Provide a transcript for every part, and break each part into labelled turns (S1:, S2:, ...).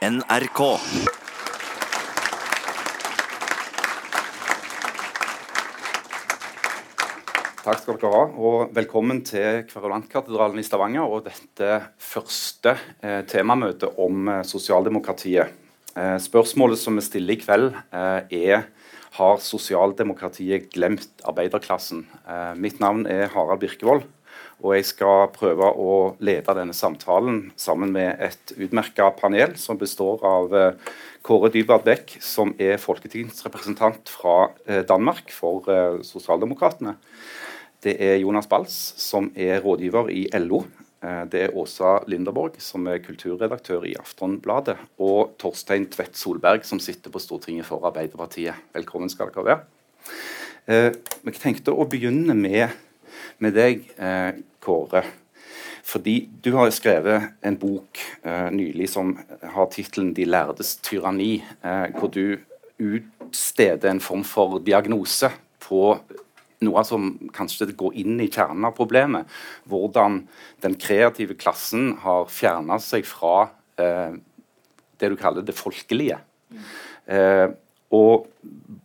S1: NRK.
S2: Takk skal dere ha, og velkommen til Kverulantkatedralen i Stavanger og dette første eh, temamøtet om eh, sosialdemokratiet. Eh, spørsmålet som vi stiller i kveld, eh, er har sosialdemokratiet glemt arbeiderklassen. Eh, mitt navn er Harald Birkevold, og jeg skal prøve å lede denne samtalen sammen med et utmerka panel som består av eh, Kåre Dybwad Beck, som er folketingsrepresentant fra eh, Danmark for eh, Sosialdemokratene. Det er Jonas Bals, som er rådgiver i LO. Det er Åsa Linderborg, som er kulturredaktør i Aftonbladet. Og Torstein Tvedt Solberg, som sitter på Stortinget for Arbeiderpartiet. Velkommen skal dere være. Vi tenkte å begynne med, med deg, eh, Kåre. Fordi du har skrevet en bok eh, nylig som har tittelen 'De lærdes tyranni', eh, hvor du utsteder en form for diagnose på noe som kanskje går inn i kjernen av problemet. Hvordan den kreative klassen har fjerna seg fra eh, det du kaller det folkelige. Eh, og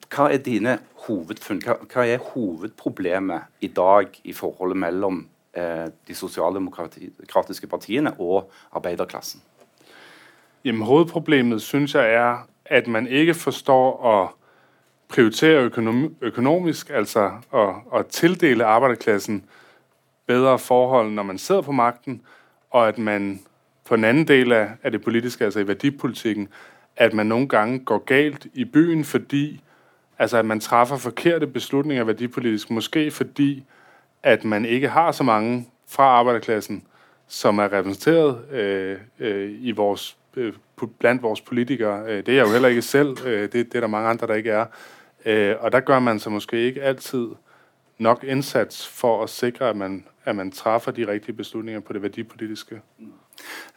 S2: hva er dine hovedfunn? Hva, hva er hovedproblemet i dag i forholdet mellom eh, de sosialdemokratiske partiene og arbeiderklassen?
S3: Jamen, hovedproblemet synes jeg er, at man ikke forstår å prioritere økonom økonomisk, altså å, å tildele arbeiderklassen bedre forhold, når man sidder på makten, og at man på den anden del af det politiske, altså i værdipolitikken, at man nogle gange går galt i byen, fordi altså at man træffer forkerte beslutninger værdipolitisk, måske fordi, at man ikke har så mange fra arbejderklassen, som er repræsenteret øh, øh, i vores, øh, blandt vores politikere. Øh, Det er jeg jo heller ikke selv. Øh, Det, det er der mange andre, der ikke er. Øh, Og der gør man så måske ikke altid nok indsats for at sikre, at man, at man træffer de rigtige beslutninger på det værdipolitiske.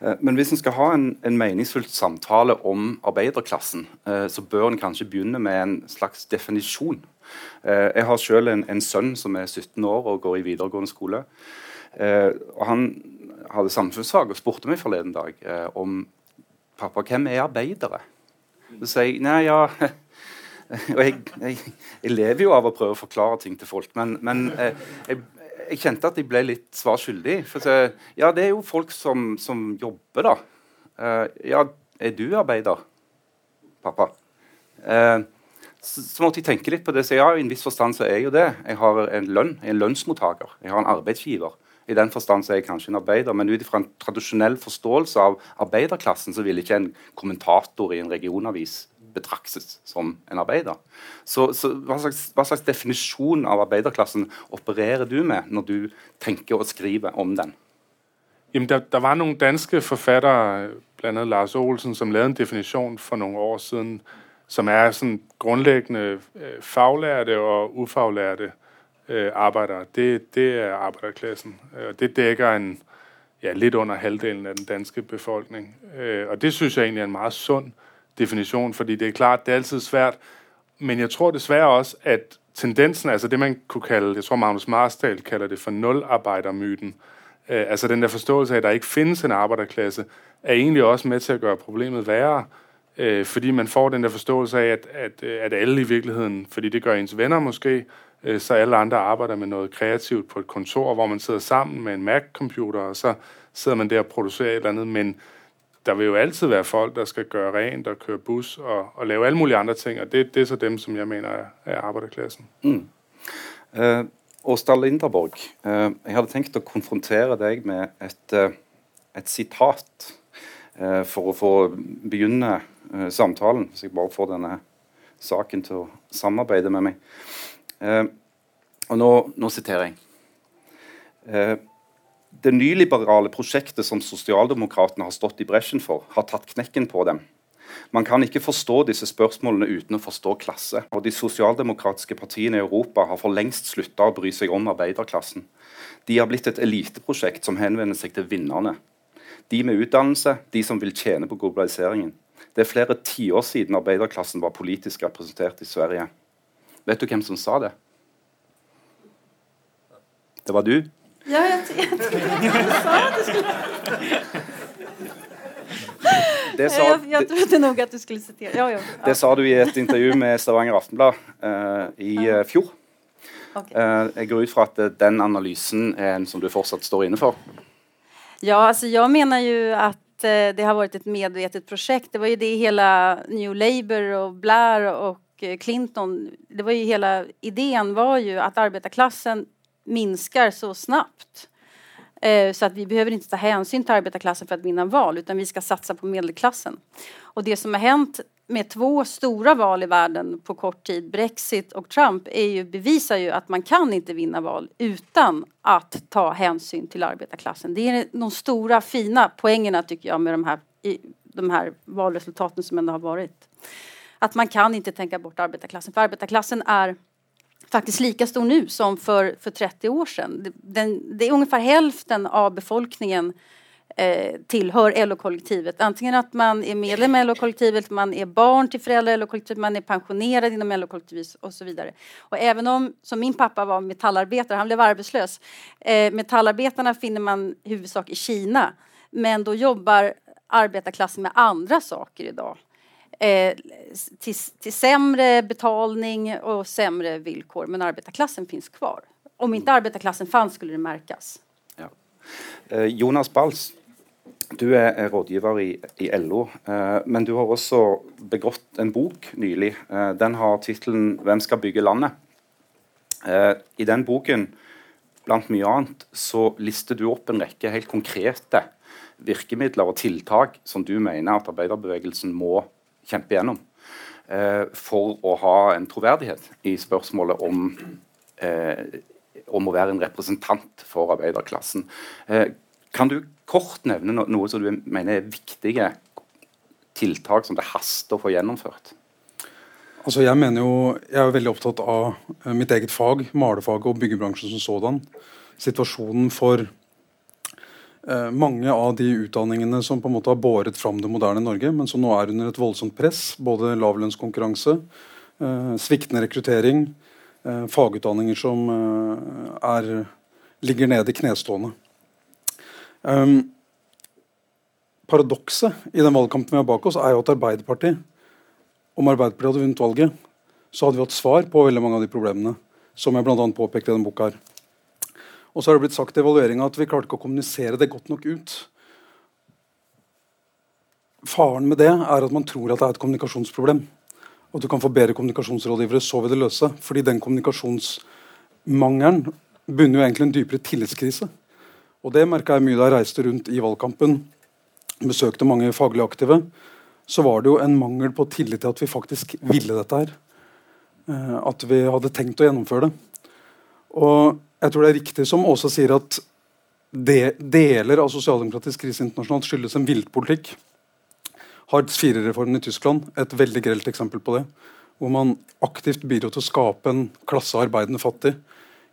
S2: Eh, Men hvis en skal ha en, en meningsfull samtale om arbeiderklassen, eh, så bør en kanskje begynne med en slags definisjon. Eh, jeg har selv en, en sønn som er 17 år og går i videregående skole. Og Han hadde samfunnsfag og spurte meg forleden dag om pappa, hvem er arbeidere? Så sier jeg nei, ja Og jeg, jeg, jeg lever jo av å prøve å forklare ting til folk, men, men jeg, jeg kjente at jeg ble litt svar skyldig. For så, ja, det er jo folk som, som jobber, da. Uh, ja, er du arbeider, pappa? Uh, så, så måtte jeg tenke litt på det. Så ja, i en viss forstand så er jeg jo det. Jeg har en lønn, en lønnsmottaker. Jeg har en arbeidsgiver. I den forstand så er jeg kanskje en arbeider, men ut ifra en tradisjonell forståelse av arbeiderklassen, så vil ikke en kommentator i en regionavis betraktes som en arbeider. Så, så hva, slags, hva slags definisjon av arbeiderklassen opererer du med når du tenker og skriver om den?
S3: Jamen, der, der var noen danske forfattere, andet Lars Olsen, som lavede en definisjon for noen år siden, som er sånn grundlæggende øh, faglærte og ufaglærte arbeidere. Det, det er arbejderklassen. Øh, det dekker en, ja, litt under halvdelen av den danske befolkning. Øh, Og det synes jeg egentlig er en meget sund definition, fordi det er klart, det er altid svært, men jeg tror desværre også, at tendensen, altså det man kunne kalde, jeg tror Magnus Marstal kalder det for nularbejdermyten, øh, altså den der forståelse af, at der ikke findes en arbejderklasse, er egentlig også med til at gøre problemet værre, øh, fordi man får den der forståelse af, at, at, øh, at alle i virkeligheden, fordi det gør ens venner måske, øh, så alle andre arbejder med noget kreativt på et kontor, hvor man sidder sammen med en Mac-computer, og så sidder man der og producerer et eller andet, men der vil jo altid være folk, der skal gøre rent og køre bus og, og lave alle mulige andre ting, og det, det er så dem, som jeg mener er, er arbejderklassen.
S2: Uh, Åsta Linderborg, uh, jeg hadde tenkt å konfrontere deg med et, uh, et sitat uh, for å få begynne samtalen, hvis jeg bare får denne saken til å samarbeide med meg. Og nå, nå siterer jeg. Det nyliberale prosjektet som sosialdemokratene har stått i bresjen for, har tatt knekken på dem. Man kan ikke forstå disse spørsmålene uten å forstå klasse. Og de sosialdemokratiske partiene i Europa har for lengst slutta å bry seg om arbeiderklassen. De har blitt et eliteprosjekt som henvender seg til vinnerne. De med utdannelse, de som vil tjene på globaliseringen. Det er flere tiår siden arbeiderklassen var politisk representert i Sverige. Vet du hvem som sa det? Det var du.
S4: Ja, jeg, jeg du sa at du skulle
S2: det sa,
S1: jeg, jeg, trodde nog att du skulle citera. Ja, ja.
S2: det sa du i et intervju med Stavanger Aftenblad uh, i uh, fjor.
S1: Okay.
S2: Uh, jeg går ut fra at den analysen er en som du fortsatt står inne for.
S1: Ja, altså jeg mener jo at det har vært et medvetet prosjekt. Det var jo det hele New Labour og Blair och eh, Clinton, det var jo hele ideen var jo at arbetarklassen minskar så snabbt. Eh, så att vi behöver inte ta hänsyn till arbetarklassen för att vinna val utan vi ska satsa på medelklassen. Och det som har hänt med två stora val i världen på kort tid, Brexit och Trump, ju, bevisar ju att man kan inte vinna val utan att ta hänsyn till arbetarklassen. Det är de stora fina poängerna tycker jag med de här, de här valresultaten som ändå har varit. Att man kan inte tänka bort arbetarklassen, för arbetarklassen är faktiskt lika stor nu som för, för 30 år sedan. Den, det är ungefär hälften av befolkningen eh, LO-kollektivet. Antingen att man är medlem i LO-kollektivet, man är barn till föräldrar i LO-kollektivet, man är pensionerad inom LO-kollektivet och så vidare. Och även om, som min pappa var metallarbetare, han blev arbetslös. Eh, metallarbetarna finner man i huvudsak i Kina. Men då jobbar arbetarklassen med andra saker idag. Eh, till, till sämre betalning och sämre villkor. Men arbetarklassen finns kvar. Om inte arbetarklassen fanns skulle det märkas.
S2: Ja. Eh, Jonas Bals, du er, er rådgiver i, i LO, eh, men du har også begått en bok nylig. Eh, den har tittelen 'Hvem skal bygge landet?' Eh, I den boken, blant mye annet, så lister du opp en rekke helt konkrete virkemidler og tiltak som du mener at arbeiderbevegelsen må kjempe gjennom eh, for å ha en troverdighet i spørsmålet om eh, om å være en representant for arbeiderklassen. Eh, kan du kort nevne no noe som du mener er viktige tiltak som det haster å få gjennomført?
S4: Altså jeg mener jo, jeg er veldig opptatt av eh, mitt eget fag, malefaget og byggebransjen som sådan. Situasjonen for mange av de utdanningene som på en måte har båret fram det moderne Norge, men som nå er under et voldsomt press. Både lavlønnskonkurranse, eh, sviktende rekruttering, eh, fagutdanninger som eh, er, ligger nede knestående. Um, paradokset i den valgkampen vi har bak oss, er jo at Arbeiderpartiet om Arbeiderpartiet hadde vunnet valget, så hadde vi hatt svar på veldig mange av de problemene som jeg annet påpekte i denne boka. her. Og så har det blitt sagt i evalueringa at vi klarte ikke å kommunisere det godt nok ut. Faren med det er at man tror at det er et kommunikasjonsproblem. Og at du kan få bedre kommunikasjonsrådgivere, så vil det løse. Fordi den kommunikasjonsmangelen bunner jo egentlig en dypere tillitskrise. Og det merka jeg mye da jeg reiste rundt i valgkampen. Besøkte mange faglig aktive så var det jo en mangel på tillit til at vi faktisk ville dette her. Eh, at vi hadde tenkt å gjennomføre det. Og jeg tror det er riktig som Åsa sier, at de, deler av sosialdemokratisk krise internasjonalt skyldes en viltpolitikk. Hards IV-reformen i Tyskland et veldig grelt eksempel på det. Hvor man aktivt bidro til å skape en klasse arbeidende fattig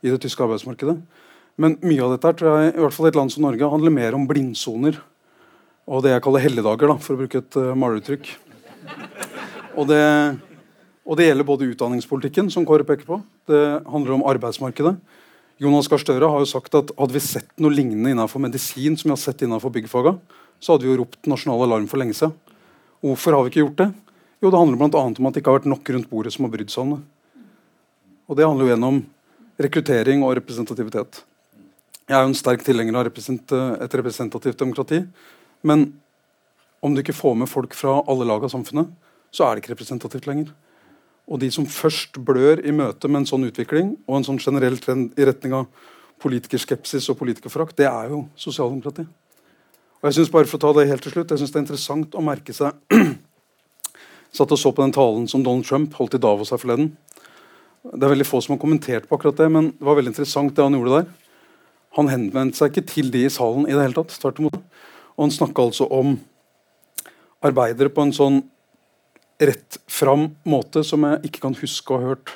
S4: i det tyske arbeidsmarkedet. Men mye av dette tror jeg, i hvert fall i et land som Norge handler mer om blindsoner og det jeg kaller helligdager, da, for å bruke et uh, maleruttrykk. Og og det gjelder både utdanningspolitikken, som Kåre peker på, det handler om arbeidsmarkedet. Jonas Gahr Støre har jo sagt at hadde vi sett noe lignende innenfor medisin, som vi har sett innenfor byggfaga, så hadde vi jo ropt nasjonal alarm for lenge siden. Hvorfor har vi ikke gjort det? Jo, det handler bl.a. om at det ikke har vært nok rundt bordet som har brydd seg om det. Og det handler jo gjennom rekruttering og representativitet. Jeg er jo en sterk tilhenger av et representativt demokrati. Men om du ikke får med folk fra alle lag av samfunnet, så er det ikke representativt lenger. Og de som først blør i møte med en sånn utvikling og en sånn generell trend i retning av politikerskepsis og politikerforakt, det er jo sosialdemokrati. Og jeg synes bare for å ta det helt til slutt, jeg synes det er interessant å merke seg Satt og så på den talen som Donald Trump holdt i Davos her forleden. Det er veldig få som har kommentert på akkurat det, men det var veldig interessant det han gjorde der. Han henvendte seg ikke til de i salen i det hele tatt. tvert imot. Og han snakka altså om arbeidere på en sånn rett fram måte som jeg ikke kan huske å ha hørt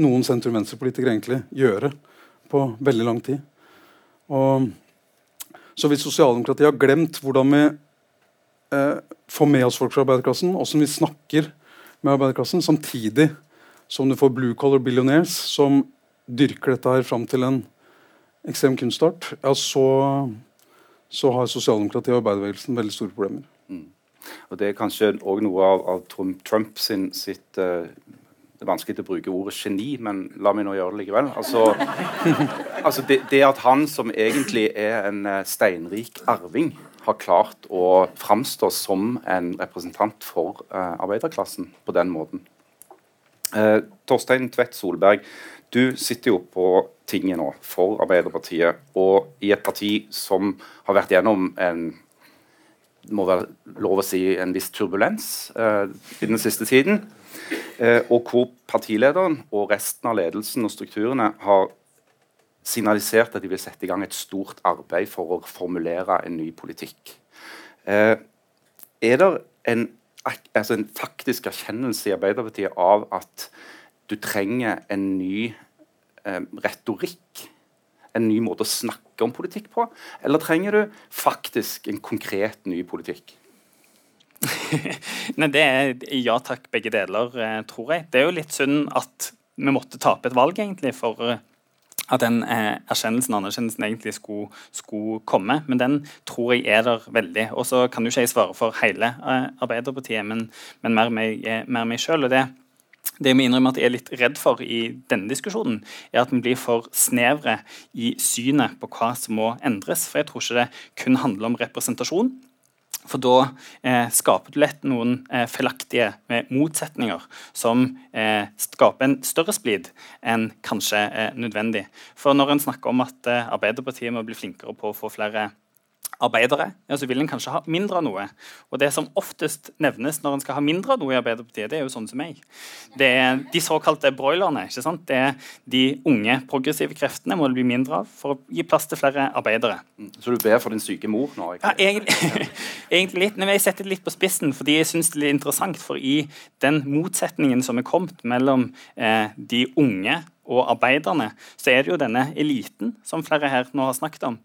S4: noen sentrum-venstre-politikere egentlig gjøre på veldig lang tid. Og, så hvis sosialdemokratiet har glemt hvordan vi eh, får med oss folk fra arbeiderklassen, hvordan vi snakker med arbeiderklassen, samtidig som du får blue collar billionaires som dyrker dette her fram til en ekstrem kunstart, ja, så, så har sosialdemokratiet og arbeiderbevegelsen veldig store problemer.
S2: Og Det er kanskje òg noe av, av Trump sin, sitt uh, Det er vanskelig å bruke ordet geni, men la meg nå gjøre det likevel. Altså, altså det, det, at han som egentlig er en uh, steinrik arving, har klart å framstå som en representant for uh, arbeiderklassen på den måten. Torstein Tvedt Solberg, du sitter jo på tinget nå for Arbeiderpartiet, og i et parti som har vært gjennom en må være lov å si en viss turbulens uh, i den siste tiden. Uh, og hvor partilederen og resten av ledelsen og strukturene har signalisert at de vil sette i gang et stort arbeid for å formulere en ny politikk. Uh, er det en, altså en, faktisk erkjennelse i Arbeiderpartiet av at du trenger en ny retorikk en ny måte å snakke om politikk på? Eller trenger du faktisk en konkret ny politikk?
S5: Nei, Det er ja takk, begge deler, eh, tror jeg. Det er jo litt synd at vi måtte tape et valg, egentlig, for eh, at den eh, erkjennelsen og anerkjennelsen egentlig skulle, skulle, komme. Men den tror jeg er der veldig. Og så kan jo ikke jeg svare for hele eh, Arbeiderpartiet, men, men mer meg, eh, meg sjøl. Og det det jeg må innrømme at jeg er litt redd for i denne diskusjonen, er at vi blir for snevre i synet på hva som må endres. For jeg tror ikke det kun handler om representasjon. For da eh, skaper du lett noen eh, feilaktige eh, motsetninger som eh, skaper en større splid enn kanskje eh, nødvendig. For når en snakker om at eh, Arbeiderpartiet må bli flinkere på å få flere arbeidere, ja, så vil en kanskje ha mindre av noe. Og Det som oftest nevnes når en skal ha mindre av noe i Arbeiderpartiet, det er jo sånn som meg. Det er de såkalte broilerne. ikke sant? Det er De unge progressive kreftene må det bli mindre av for å gi plass til flere arbeidere.
S2: Mm. Så du ber for din syke mor nå?
S5: Ikke? Ja, egentlig, egentlig litt. Men jeg setter det litt på spissen, fordi jeg syns det er litt interessant. For i den motsetningen som er kommet mellom eh, de unge og arbeiderne, så er det jo denne eliten som flere her nå har snakket om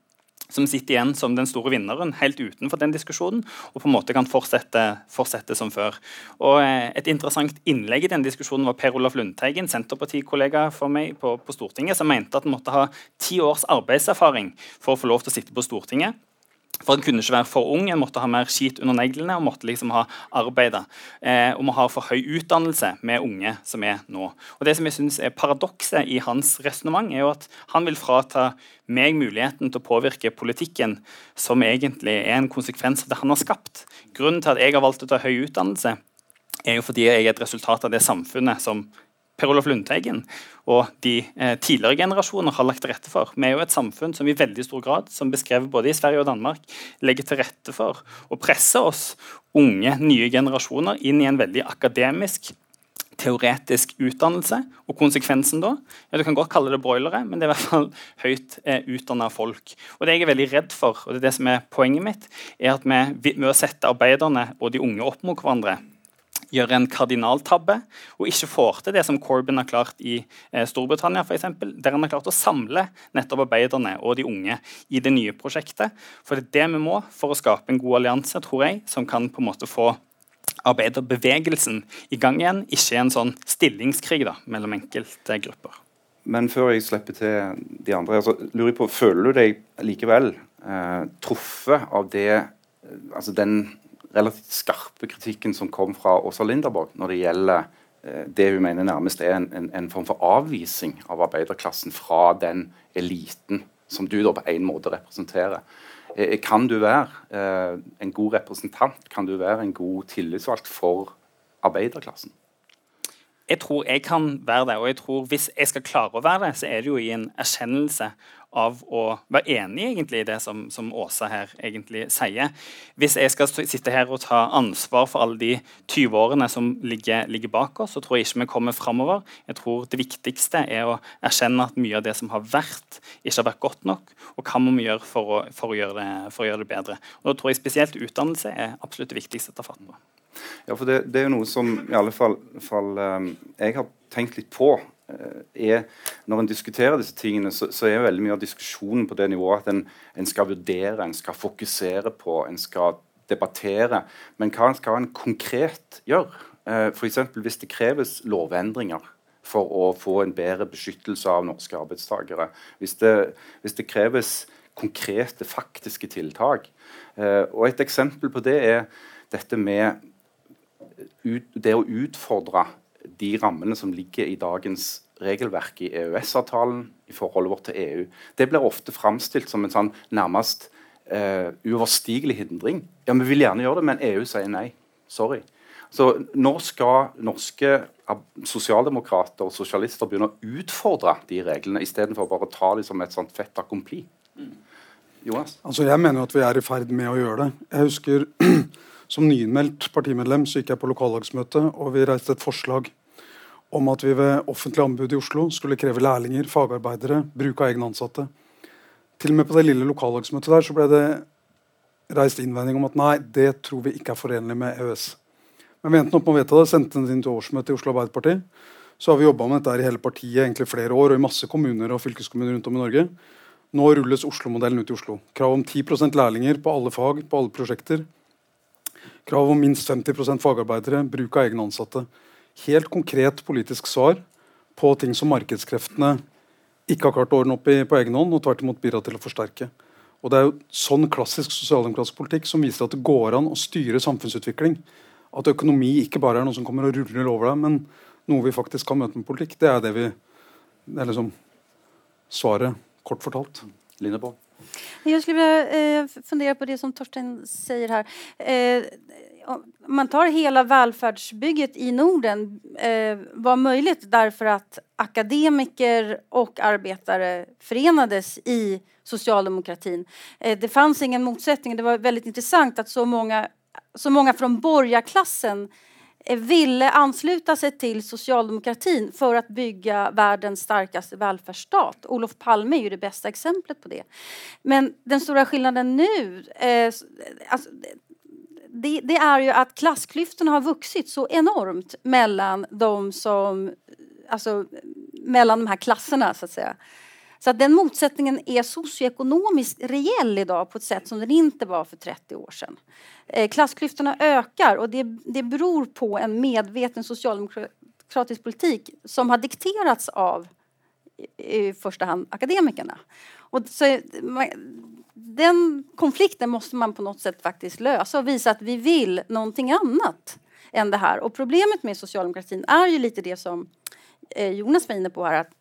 S5: som sitter igjen som den store vinneren, helt utenfor den diskusjonen, og på en måte kan fortsette, fortsette som før. Og eh, Et interessant innlegg i den diskusjonen var Per Olaf Lundteigen, Senterpartikollega for meg på, på Stortinget, som mente at en måtte ha ti års arbeidserfaring for å få lov til å sitte på Stortinget. For En kunne ikke være for ung, en måtte ha mer skit under neglene og måtte liksom ha arbeida. Eh, og vi har for høy utdannelse med unge som er nå. Og Det som jeg synes er paradokset i hans resonnement, er jo at han vil frata meg muligheten til å påvirke politikken, som egentlig er en konsekvens av det han har skapt. Grunnen til at jeg har valgt å ta høy utdannelse, er jo fordi jeg er et resultat av det samfunnet som Per Olaf Lundteigen og de eh, tidligere generasjoner har lagt til rette for. Vi er jo et samfunn som i veldig stor grad, som beskrevet både i Sverige og Danmark, legger til rette for å presse oss unge, nye generasjoner inn i en veldig akademisk teoretisk utdannelse. Og konsekvensen da? Ja, Du kan godt kalle det broilere, men det er i hvert fall høyt eh, utdanna folk. Og Det jeg er veldig redd for, og det er det som er poenget mitt, er at vi ved å sette arbeiderne og de unge opp mot hverandre, gjør en kardinaltabbe og ikke får til det som Corbyn har klart i eh, Storbritannia, for eksempel, der han har klart å samle nettopp arbeiderne og de unge i det nye prosjektet. For det er det vi må for å skape en god allianse, tror jeg, som kan på en måte få arbeiderbevegelsen i gang igjen, ikke en sånn stillingskrig da, mellom enkelte grupper.
S2: Men før jeg slipper til de andre, altså, lurer jeg på, føler du deg likevel eh, truffet av det, altså den relativt skarpe kritikken som kom fra Åsa Linderborg når det gjelder eh, det hun mener nærmest er en, en, en, form for avvising av arbeiderklassen fra den eliten som du da på en måte representerer. Eh, kan du være eh, en god representant? Kan du være en god tillitsvalgt for arbeiderklassen?
S5: Jeg tror jeg kan være det, og jeg tror hvis jeg skal klare å være det, så er det jo i en erkjennelse av å være enig egentlig i det som, som Åsa her egentlig sier. Hvis jeg skal sitte her og ta ansvar for alle de 20 årene som ligger, ligger bak oss, så tror jeg ikke vi kommer framover. Jeg tror det viktigste er å erkjenne at mye av det som har vært, ikke har vært godt nok. Og hva må vi gjøre for å, for å, gjøre, det, for å gjøre det bedre. Og Da tror jeg spesielt utdannelse er absolutt det viktigste å ta fatt på.
S2: Ja, for det, det, er jo noe som i alle fall, fall um, jeg har tenkt litt på Eh, er, Når en diskuterer disse tingene, så, så, er veldig mye av diskusjonen på det nivået at en, en, skal vurdere, en skal fokusere på, en skal debattere. Men hva skal en konkret gjøre? Eh, F.eks. hvis det kreves lovendringer for å få en bedre beskyttelse av norske arbeidstakere. Hvis hvis det kreves konkrete, faktiske tiltak. Eh, og Et eksempel på det er dette med ut, det å utfordre de rammene som ligger i dagens regelverk i EØS-avtalen i forholdet vårt til EU, det blir ofte framstilt som en sånn nærmest uh, uoverstigelig hindring. Ja, Vi vil gjerne gjøre det, men EU sier nei. Sorry. Så når skal norske sosialdemokrater og sosialister begynne å utfordre de reglene, istedenfor bare å ta dem som et sånt fait accompli?
S4: Jonas? Altså, jeg mener at vi er i ferd med å gjøre det. Jeg husker Som nyinnmeldt partimedlem så gikk jeg på lokallagsmøte, og vi reiste et forslag om at vi ved offentlig anbud i Oslo skulle kreve lærlinger, fagarbeidere, bruk av egne ansatte. Til og med på det lille lokallagsmøtet der så ble det reist innvending om at nei, det tror vi ikke er forenlig med EØS. Men vi endte opp med å vedta det, sendte det inn til årsmøtet i Oslo Arbeiderparti. Så har vi jobba med dette i hele partiet egentlig flere år, og i masse kommuner og fylkeskommuner rundt om i Norge. Nå rulles Oslo-modellen ut i Oslo. Krav om 10% lærlinger på alle fag, på alle prosjekter. Krav om minst 50 fagarbeidere, bruk av egne ansatte. Helt konkret politisk svar på ting som markedskreftene ikke har klart å ordne opp i på egen hånd, og tvert imot bidra til å forsterke. Og Det er jo sånn klassisk sosialdemokratisk politikk som viser at det går an å styre samfunnsutvikling at økonomi ikke bare er noe som kommer og ruller over deg, men noe vi faktisk kan møte med politikk. Det er det vi Det er liksom svaret, kort fortalt.
S2: Lindeborg?
S1: Jag skulle vilja eh, fundera på det som Torsten säger här. Eh, om man tar hela välfärdsbygget i Norden eh, var möjligt därför att akademiker och arbetare förenades i socialdemokratin. Eh, det fanns ingen motsättning. Det var väldigt intressant att så många så många från borgarklassen ville ansluta sig till socialdemokratin för att bygga världens starkaste välfärdsstat. Olof Palme är ju det bästa exemplet på det. Men den stora skillnaden nu, eh, alltså, det, det, är ju att klassklyftorna har vuxit så enormt mellan de som, alltså mellan de här klasserna så att säga. Så den motsättningen är socioekonomiskt reell idag på ett sätt som den inte var för 30 år sedan. Eh, klassklyftorna ökar och det, det beror på en medveten socialdemokratisk politik som har dikterats av i första hand akademikerna. Och så, den konflikten måste man på något sätt faktiskt lösa och visa att vi vill någonting annat än det här. Och problemet med socialdemokratin är ju lite det som eh, Jonas var inne på här, att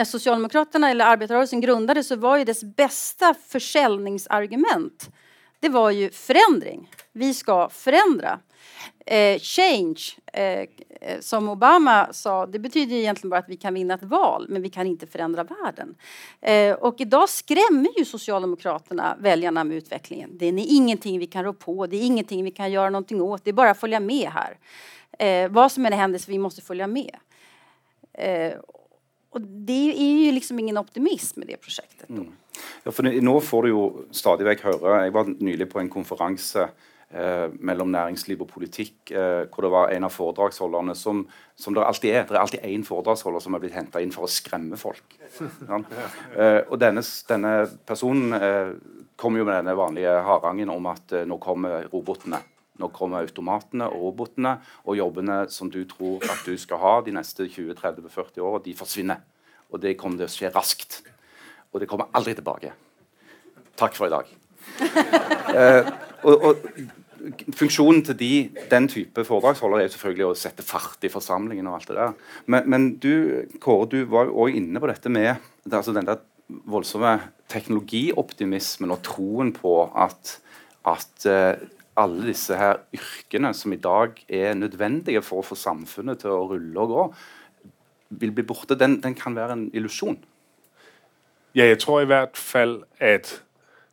S1: när Socialdemokraterna eller arbetarrörelsen grundades så var ju dess bästa försäljningsargument det var ju förändring. Vi ska förändra. Eh, change, eh, som Obama sa, det betyder egentligen bara att vi kan vinna ett val, men vi kan inte förändra världen. Eh, och idag skrämmer ju Socialdemokraterna väljarna med utvecklingen. Det är ingenting vi kan rå på, det är ingenting vi kan göra någonting åt, det är bara att följa med här. Eh, vad som än händer, så vi måste följa med. Og det er jo liksom ingen optimisme i det prosjektet. Mm.
S2: Ja, for Nå får du jo stadig vekk høre Jeg var nylig på en konferanse eh, mellom næringsliv og politikk eh, hvor det var en av foredragsholderne som, som det alltid er. Det er alltid én foredragsholder som er blitt henta inn for å skremme folk. Ja. Eh, og denne, denne personen eh, kom jo med denne vanlige harangen om at eh, nå kommer robotene. Nå kommer automatene og robotene, og jobbene som du tror at du skal ha de neste 20-30-40 årene, de forsvinner. Og det kommer til å skje raskt. Og det kommer aldri tilbake. Takk for i dag. eh, og, og, Funksjonen til de, den type foredragsholdere er jo selvfølgelig å sette fart i forsamlingen. og alt det der. Men, men du Kåre, du var jo også inne på dette med altså den der voldsomme teknologioptimismen og troen på at, at uh, alle disse her yrkene som i dag er nødvendige for å få samfunnet til å rulle og gå, vil bli borte. Den, den kan være en illusjon.
S3: Ja, jeg tror i hvert fall at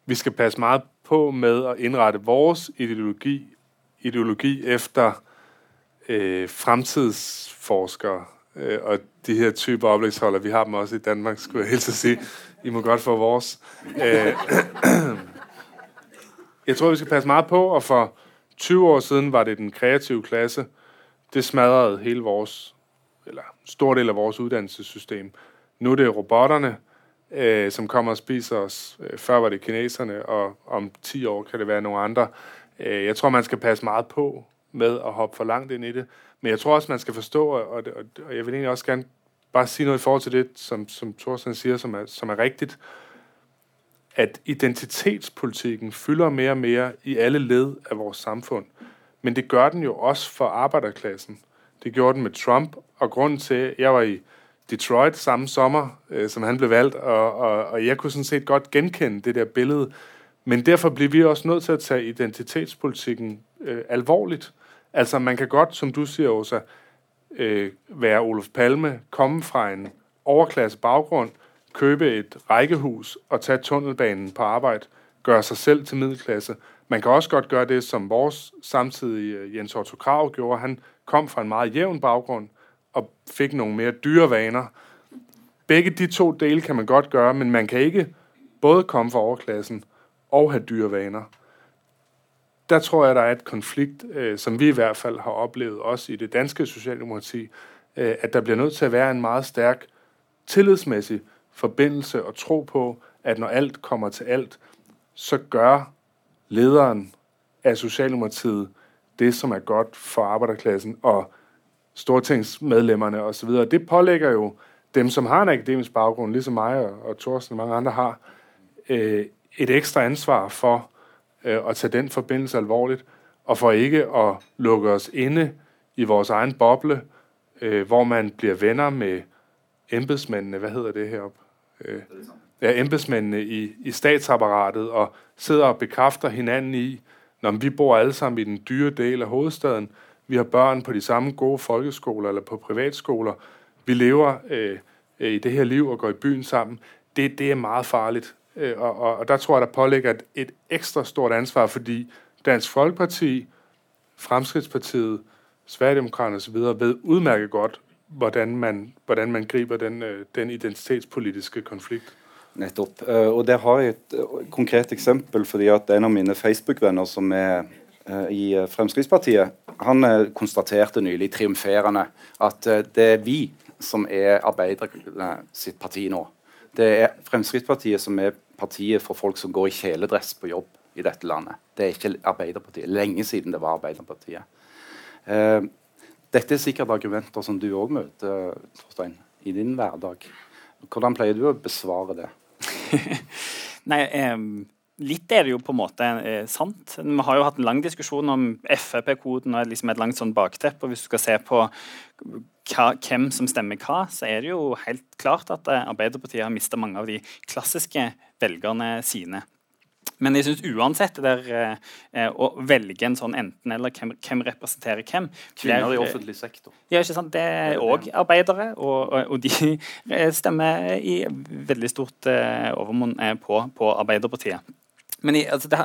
S3: vi skal passe meget på med å innrette vår ideologi, ideologi efter øh, fremtidsforskere øh, og de her typer oplægsholder. Vi har dem også i Danmark, skulle jeg helst si. I må godt få vores. Øh, Jeg tror, vi skal passe meget på, og for 20 år siden var det den kreative klasse. Det smadrede hele vores, eller stor del af vores uddannelsessystem. Nu er det robotterne, øh, som kommer og spiser os. Øh, før var det kineserne, og om 10 år kan det være nogle andre. Øh, jeg tror, man skal passe meget på med at hoppe for langt ind i det. Men jeg tror også, man skal forstå, og, og, og jeg vil egentlig også gerne bare sige noget i forhold til det, som, som Thorsten siger, som er, som er rigtigt, at identitetspolitikken fylder mer og mer i alle led av vårt samfunn. Men det gjør den jo også for arbejderklassen. Det gjorde den med Trump, og grunnen til, jeg var i Detroit samme sommer, øh, som han ble valgt, og, og, og jeg kunne sådan set godt genkende det der billede. Men derfor blir vi også nødt til å ta identitetspolitikken øh, alvorlig. Altså man kan godt, som du sier, Åsa, øh, være Olof Palme, komme fra en overklasse baggrund, købe et rækkehus og tage tunnelbanen på arbejde, gøre sig selv til middelklasse. Man kan også godt gøre det, som vores samtidige øh, Jens Otto Krav gjorde. Han kom fra en meget jævn baggrund og fik nogle mere dyre vaner. Begge de to dele kan man godt gøre, men man kan ikke både komme fra overklassen og have dyre vaner. Der tror jeg, der er et konflikt, øh, som vi i hvert fald har oplevet også i det danske socialdemokrati, øh, at der bliver nødt til at være en meget stærk tillidsmæssig forbindelse og tro på, at når alt kommer til alt, så gør lederen af Socialdemokratiet det, som er godt for arbejderklassen og stortingsmedlemmerne osv. Det pålægger jo dem, som har en akademisk baggrund, ligesom mig og, og Thorsten og mange andre har, øh, et ekstra ansvar for øh, at tage den forbindelse alvorligt, og for ikke at lukke os inde i vores egen boble, øh, hvor man bliver venner med embedsmændene, hvad hedder det heroppe? Øh, ja, embedsmændene i, i statsapparatet, og sidder og bekræfter hinanden i, når vi bor alle sammen i den dyre del af hovedstaden, vi har børn på de samme gode folkeskoler eller på privatskoler, vi lever øh, i det her liv og går i byen sammen, det, det er meget farligt. Øh, og, og, og der tror jeg, der pålægger et, et ekstra stort ansvar, fordi Dansk Folkeparti, Fremskridspartiet, Sverigedemokraterne osv. ved udmærket godt, hvordan man, hvordan man griper den, øh, den identitetspolitiske konflikt.
S2: Nettopp. Eh, og der har jeg et eh, konkret eksempel. fordi at En av mine Facebook-venner som er eh, i Fremskrittspartiet, han konstaterte nylig triumferende at det er vi som er Arbeiderne sitt parti nå. Det er Fremskrittspartiet som er partiet for folk som går i kjeledress på jobb i dette landet. Det er ikke Arbeiderpartiet. Lenge siden det var Arbeiderpartiet. Dette er sikkert argumenter som du òg møter Torstein, i din hverdag. Hvordan pleier du å besvare det?
S5: Nei, eh, litt er det jo på en måte eh, sant. Vi har jo hatt en lang diskusjon om FrP-koden og liksom et langt sånn bakteppe. Hvis du skal se på hva, hvem som stemmer hva, så er det jo helt klart at eh, Arbeiderpartiet har mista mange av de klassiske velgerne sine. Men jeg synes uansett der, eh, å velge en sånn enten-eller, hvem, hvem, representerer hvem
S2: Kvinner i offentlig sektor.
S5: Ja, ikke sant? Det er òg arbeidere, og, og, de stemmer i veldig stort eh, overmonn eh, på, på Arbeiderpartiet. Men altså det,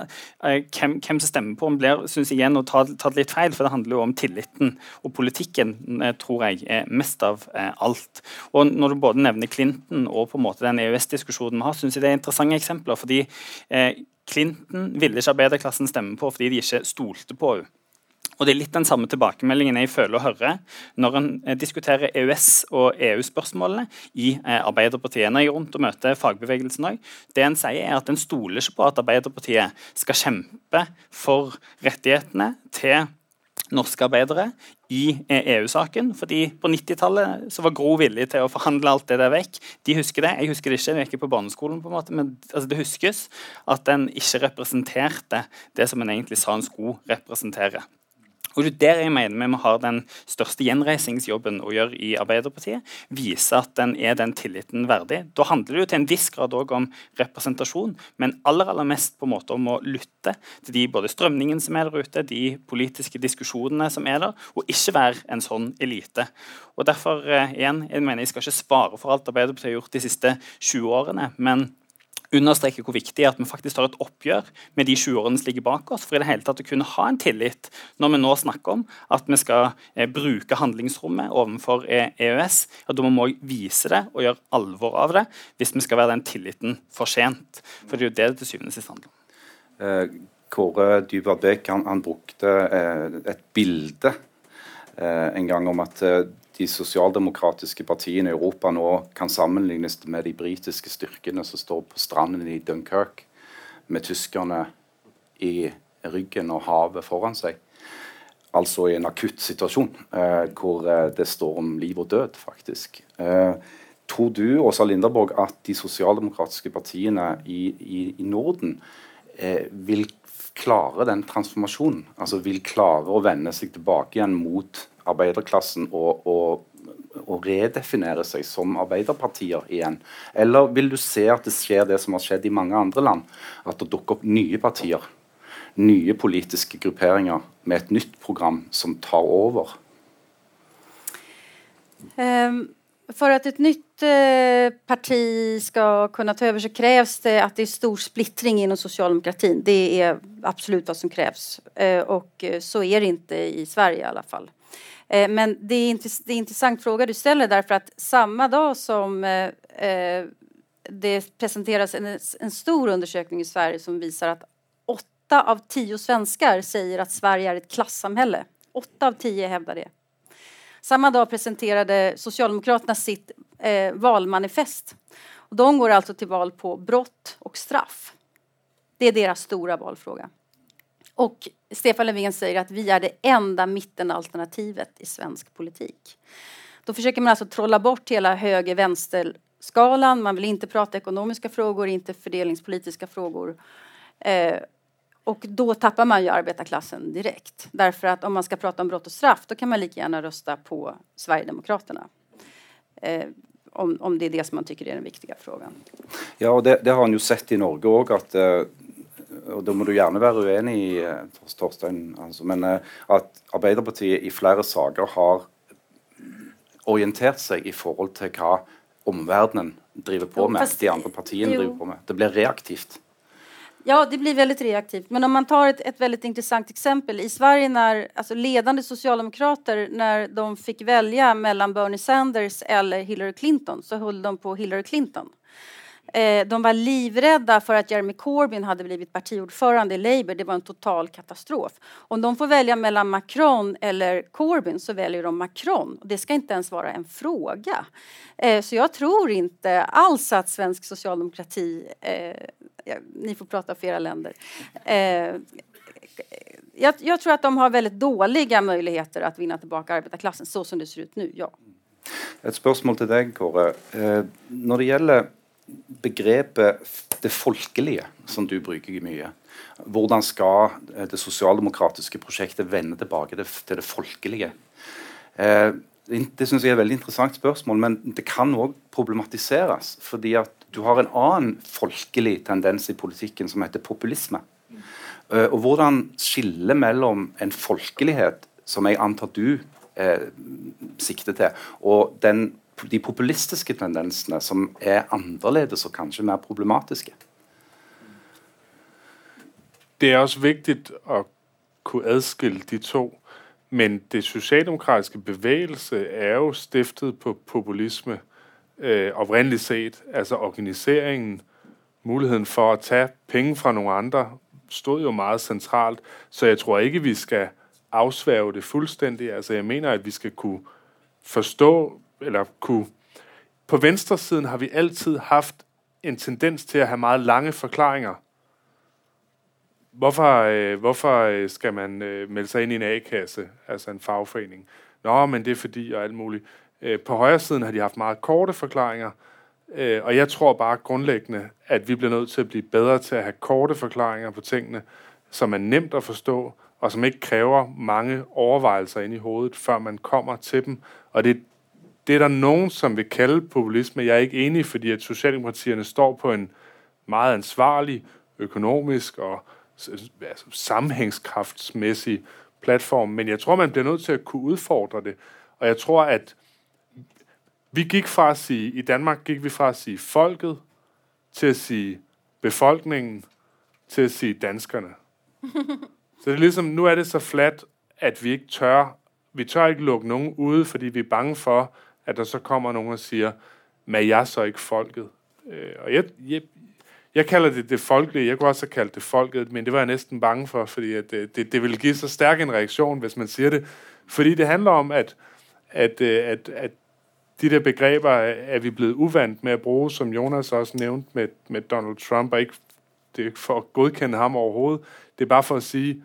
S5: eh, hvem, hvem, som stemmer på blir synes igjen å ta, ta, litt feil, for det handler jo om tilliten. Og politikken eh, tror jeg er mest av eh, alt. Og Når du både nevner Clinton og på en måte den EØS-diskusjonen vi har, synes jeg det er interessante eksempler. fordi eh, Clinton ville ikke arbeiderklassen stemme på fordi de ikke stolte på henne. Og Det er litt den samme tilbakemeldingen jeg føler å høre når en eh, diskuterer EØS- og EU-spørsmålene i eh, Arbeiderpartiet. Når jeg er rundt og møter fagbevegelsen også, det en sier er at en stoler ikke på at Arbeiderpartiet skal kjempe for rettighetene til norske arbeidere i EU-saken. fordi På 90-tallet var Gro villig til å forhandle alt det der vekk. De husker det. Jeg husker det ikke, jeg gikk på barneskolen, på en måte, men altså, det huskes at en ikke representerte det som en egentlig sa en skulle representere. Og det er der jeg mener vi må ha den største gjenreisingsjobben å gjøre i Arbeiderpartiet. Vise at den er den tilliten verdig. Da handler det jo til en viss grad også om representasjon, men aller aller mest på en måte om å lytte til de både strømningene som er der ute, de politiske diskusjonene som er der, og ikke være en sånn elite. Og derfor, eh, igjen, jeg mener jeg skal ikke spare for alt Arbeiderpartiet har gjort de siste 20 årene, men understreker hvor viktig det er at vi faktisk tar et oppgjør med de 20 årene som ligger bak oss. For i det hele tatt å kunne ha en tillit når vi nå snakker om at vi skal eh, bruke handlingsrommet overfor EØS, ja, da må vi vise det og gjøre alvor av det hvis vi skal være den tilliten fortjent. For det er jo det det til syvende og sist handler om.
S2: Eh, Kåre Dybwad Beck han, han brukte eh, et bilde eh, en gang om at eh, de sosialdemokratiske partiene i Europa nå kan sammenlignes med de britiske styrkene som står på stranden i Dunkerque, med tyskerne i ryggen og havet foran seg. Altså i en akutt situasjon eh, hvor eh, det står om liv og død, faktisk. Eh, tror du Åsa Linderborg, at de sosialdemokratiske partiene i, i, i Norden eh, vil klare den transformasjonen? Altså vil klare å vende seg tilbake igjen mot arbeiderklassen og, og, og redefinere seg som arbeiderpartier igjen? Eller vil du se at det skjer det som har skjedd i mange andre land, at det dukker opp nye partier? Nye politiske grupperinger med et nytt program som tar over?
S1: Um for at et nytt uh, parti skal kunne ta over, så kreves det at det er stor splittring innen socialdemokratin. Det er absolutt hva som kreves. Uh, og så er det ikke i Sverige i alle fall. Eh, men det är en intressant fråga du ställer därför att samma dag som det presenteras en, en stor undersökning i Sverige som visar att åtta av tio svenskar säger att Sverige är ett klassamhälle. Åtta av tio hävdar det. Samma dag presenterade Socialdemokraterna sitt eh, valmanifest. De går alltså till val på brott och straff. Det är deras stora valfråga. Och Stefan Löfven säger att vi är det enda mittenalternativet i svensk politik. Då försöker man alltså trolla bort hela höger-vänster-skalan. Man vill inte prata ekonomiska frågor, inte fördelningspolitiska frågor. Eh, och då tappar man ju arbetarklassen direkt. Därför att om man ska prata om brott och straff då kan man lika gärna rösta på Sverigedemokraterna. Eh, om, om det är det som man tycker är den viktiga frågan.
S2: Ja, og det, det har han jo sett i Norge òg, at eh, og Da må du gjerne være uenig i eh, Torstein, altså, men eh, at Arbeiderpartiet i flere saker har orientert seg i forhold til hva omverdenen driver på med, de andre partiene driver på med. Det blir reaktivt.
S1: Ja, det blir väldigt reaktivt. Men om man tar ett, ett väldigt intressant exempel. I Sverige när alltså ledande socialdemokrater, när de fick välja mellan Bernie Sanders eller Hillary Clinton så höll de på Hillary Clinton. Eh, de var livrädda för att Jeremy Corbyn hade blivit partiordförande i Labour. Det var en total katastrof. Om de får välja mellan Macron eller Corbyn så väljer de Macron. Det ska inte ens vara en fråga. Eh, så jag tror inte alls att svensk socialdemokrati, eh, ni får prata för era länder, jag, jag, tror att de har väldigt dåliga möjligheter att vinna tillbaka arbetarklassen så som det ser ut nu, ja.
S2: Et spørsmål til deg, Kåre. Når det gjelder begrepet det folkelige, som du bruker mye. Hvordan skal eh, det sosialdemokratiske prosjektet vende tilbake til det folkelige? Eh, det synes jeg er et veldig interessant spørsmål, men det kan òg problematiseres. fordi at du har en annen folkelig tendens i politikken som heter populisme. Eh, og hvordan skille mellom en folkelighet, som jeg antar du eh, sikter til, og den de populistiske tendensene som er annerledes og kanskje mer problematiske.
S3: Det er også viktig å kunne adskille de to. Men det socialdemokratiske bevægelse er jo stiftet på populisme øh, oprindeligt set. Altså organiseringen, muligheden for at tage penge fra nogle andre, stod jo meget centralt. Så jeg tror ikke, vi skal afsværge det fuldstændig. Altså jeg mener, at vi skal kunne forstå eller kunne... På venstresiden har vi alltid haft en tendens til at have meget lange forklaringer. Hvorfor, øh, hvorfor skal man øh, melde sig ind i en A-kasse, altså en fagforening? Nå, men det er fordi og alt muligt. Øh, på højre siden har de haft meget korte forklaringer, og jeg tror bare grundlæggende, at vi bliver nødt til at blive bedre til at have korte forklaringer på tingene, som er nemt at forstå, og som ikke kræver mange overvejelser ind i hovedet, før man kommer til dem. Og det, det er der nogen, som vil kalde populisme. Jeg er ikke enig, fordi at Socialdemokratierne står på en meget ansvarlig økonomisk og altså, sammenhængskraftsmæssig platform, men jeg tror, man bliver nødt til at kunne udfordre det. Og jeg tror, at vi gik fra at sige, i Danmark gik vi fra at sige folket, til at sige befolkningen, til at sige danskerne. Så det er ligesom, nu er det så fladt, at vi ikke tør, vi tør ikke lukke nogen ude, fordi vi er bange for, at der så kommer nogen og siger, men jeg så ikke folket. Øh, og jeg, jeg, jeg kalder det det folkelige. Jeg kunne også have kaldt det folket, men det var jeg næsten bange for, fordi at det, det, det ville give så stærk en reaktion, hvis man siger det. Fordi det handler om, at, at, øh, at, at de der begreber er vi blevet uvant med at bruge, som Jonas også nævnte med, med Donald Trump, og ikke det er ikke for at godkende ham overhovedet. Det er bare for at sige,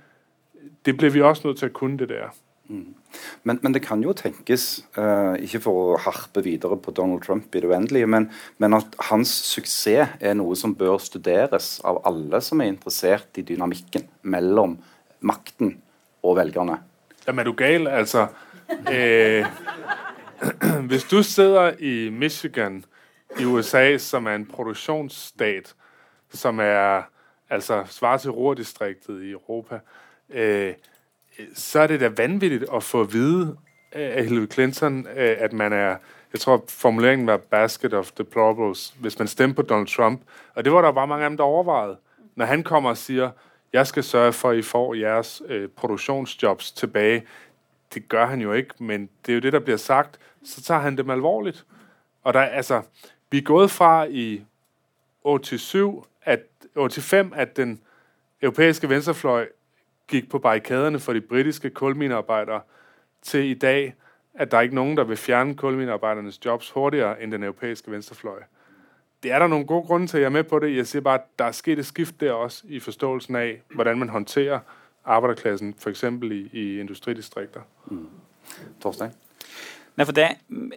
S3: det bliver vi også nødt til at kunne det der.
S2: Men, men, det kan jo tenkes, uh, ikke for å harpe videre på Donald Trump i det uendelige, men, men, at hans suksess er noe som bør studeres av alle som er interessert i dynamikken mellom makten og velgerne.
S3: Jamen er du gal? Altså, eh, hvis du sitter i Michigan i USA, som er en produksjonsstat, som er altså svarer til Ruhrdistriktet i Europa, øh, så er det da vanvittigt at få at vide af Hillary Clinton, øh, at man er, jeg tror formuleringen var basket of deplorables, hvis man stemte på Donald Trump. Og det var der bare mange af dem, der overvejede. Når han kommer og siger, jeg skal sørge for, at I får jeres øh, produktionsjobs tilbage. Det gør han jo ikke, men det er jo det, der bliver sagt. Så tager han dem alvorligt. Og der, altså, vi er gået fra i 87, at, 85, at den europæiske venstrefløj gik på barrikaderne for de britiske kulminearbejdere, til i dag, at der er ikke nogen, der vil fjerne kulminearbejdernes jobs hurtigere end den europæiske venstrefløj. Det er der nogle gode grunde til, at jeg er med på det. Jeg siger bare, at der er sket et skift der også i forståelsen af, hvordan man håndterer arbejderklassen, for eksempel i, i industridistrikter.
S2: Mm.
S5: Nei, for Det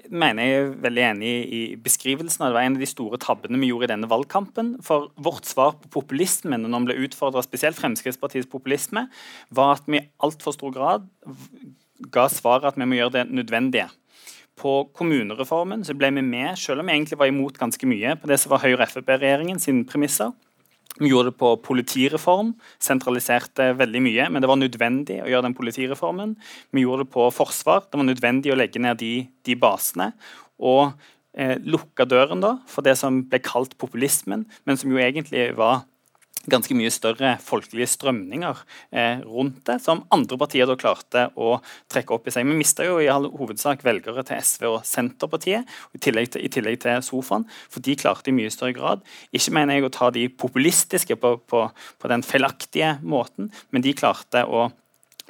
S5: mener jeg er veldig enig i beskrivelsen. Det var en av de store tabbene vi gjorde i denne valgkampen. For vårt svar på populismen, når vi ble utfordra, spesielt Fremskrittspartiets populisme, var at vi i altfor stor grad ga svaret at vi må gjøre det nødvendige. På kommunereformen så ble vi med, selv om vi egentlig var imot ganske mye på det som var Høyre-Frp-regjeringen sine premisser. Vi gjorde det på politireform, sentraliserte veldig mye, men det var nødvendig å gjøre den politireformen. Vi gjorde det på forsvar, det var nødvendig å legge ned de, de basene. Og eh, lukka døren da, for det som ble kalt populismen, men som jo egentlig var ganske mye større folkelige strømninger eh, rundt det, som andre partier da klarte å trekke opp i seg. Vi mista jo i all hovedsak velgere til SV og Senterpartiet, i tillegg til, i tillegg til sofaen, for de klarte i mye større grad. Ikke mener jeg å ta de populistiske på, på, på den feilaktige måten, men de klarte å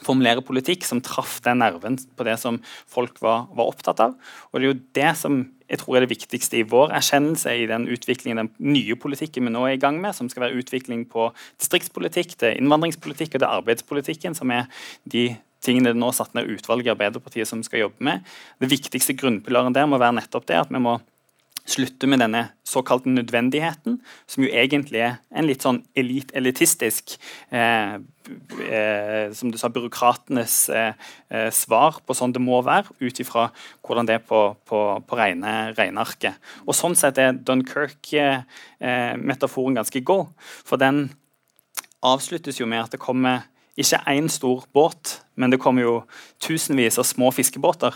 S5: formulere politikk som traff den nerven på det som folk var, var opptatt av. Og det er jo det som jeg tror er det viktigste i vår erkjennelse i den utviklingen, den nye politikken vi nå er i gang med, som skal være utvikling på distriktspolitikk, det innvandringspolitikk og det arbeidspolitikken, som er de tingene det nå er satt ned utvalg i Arbeiderpartiet som skal jobbe med. Det viktigste grunnpilaren der må være nettopp det at vi må slutte med denne såkalt nødvendigheten, som jo egentlig er en litt sånn elit elitistisk eh, eh, som du sa, byråkratenes eh, eh, svar på sånn det må være, ut ifra hvordan det er på, på, på rene, regnearket. Og Sånn sett er Dunkerque-metaforen ganske god, for den avsluttes jo med at det kommer ikke én stor båt, men det kommer jo tusenvis av små fiskebåter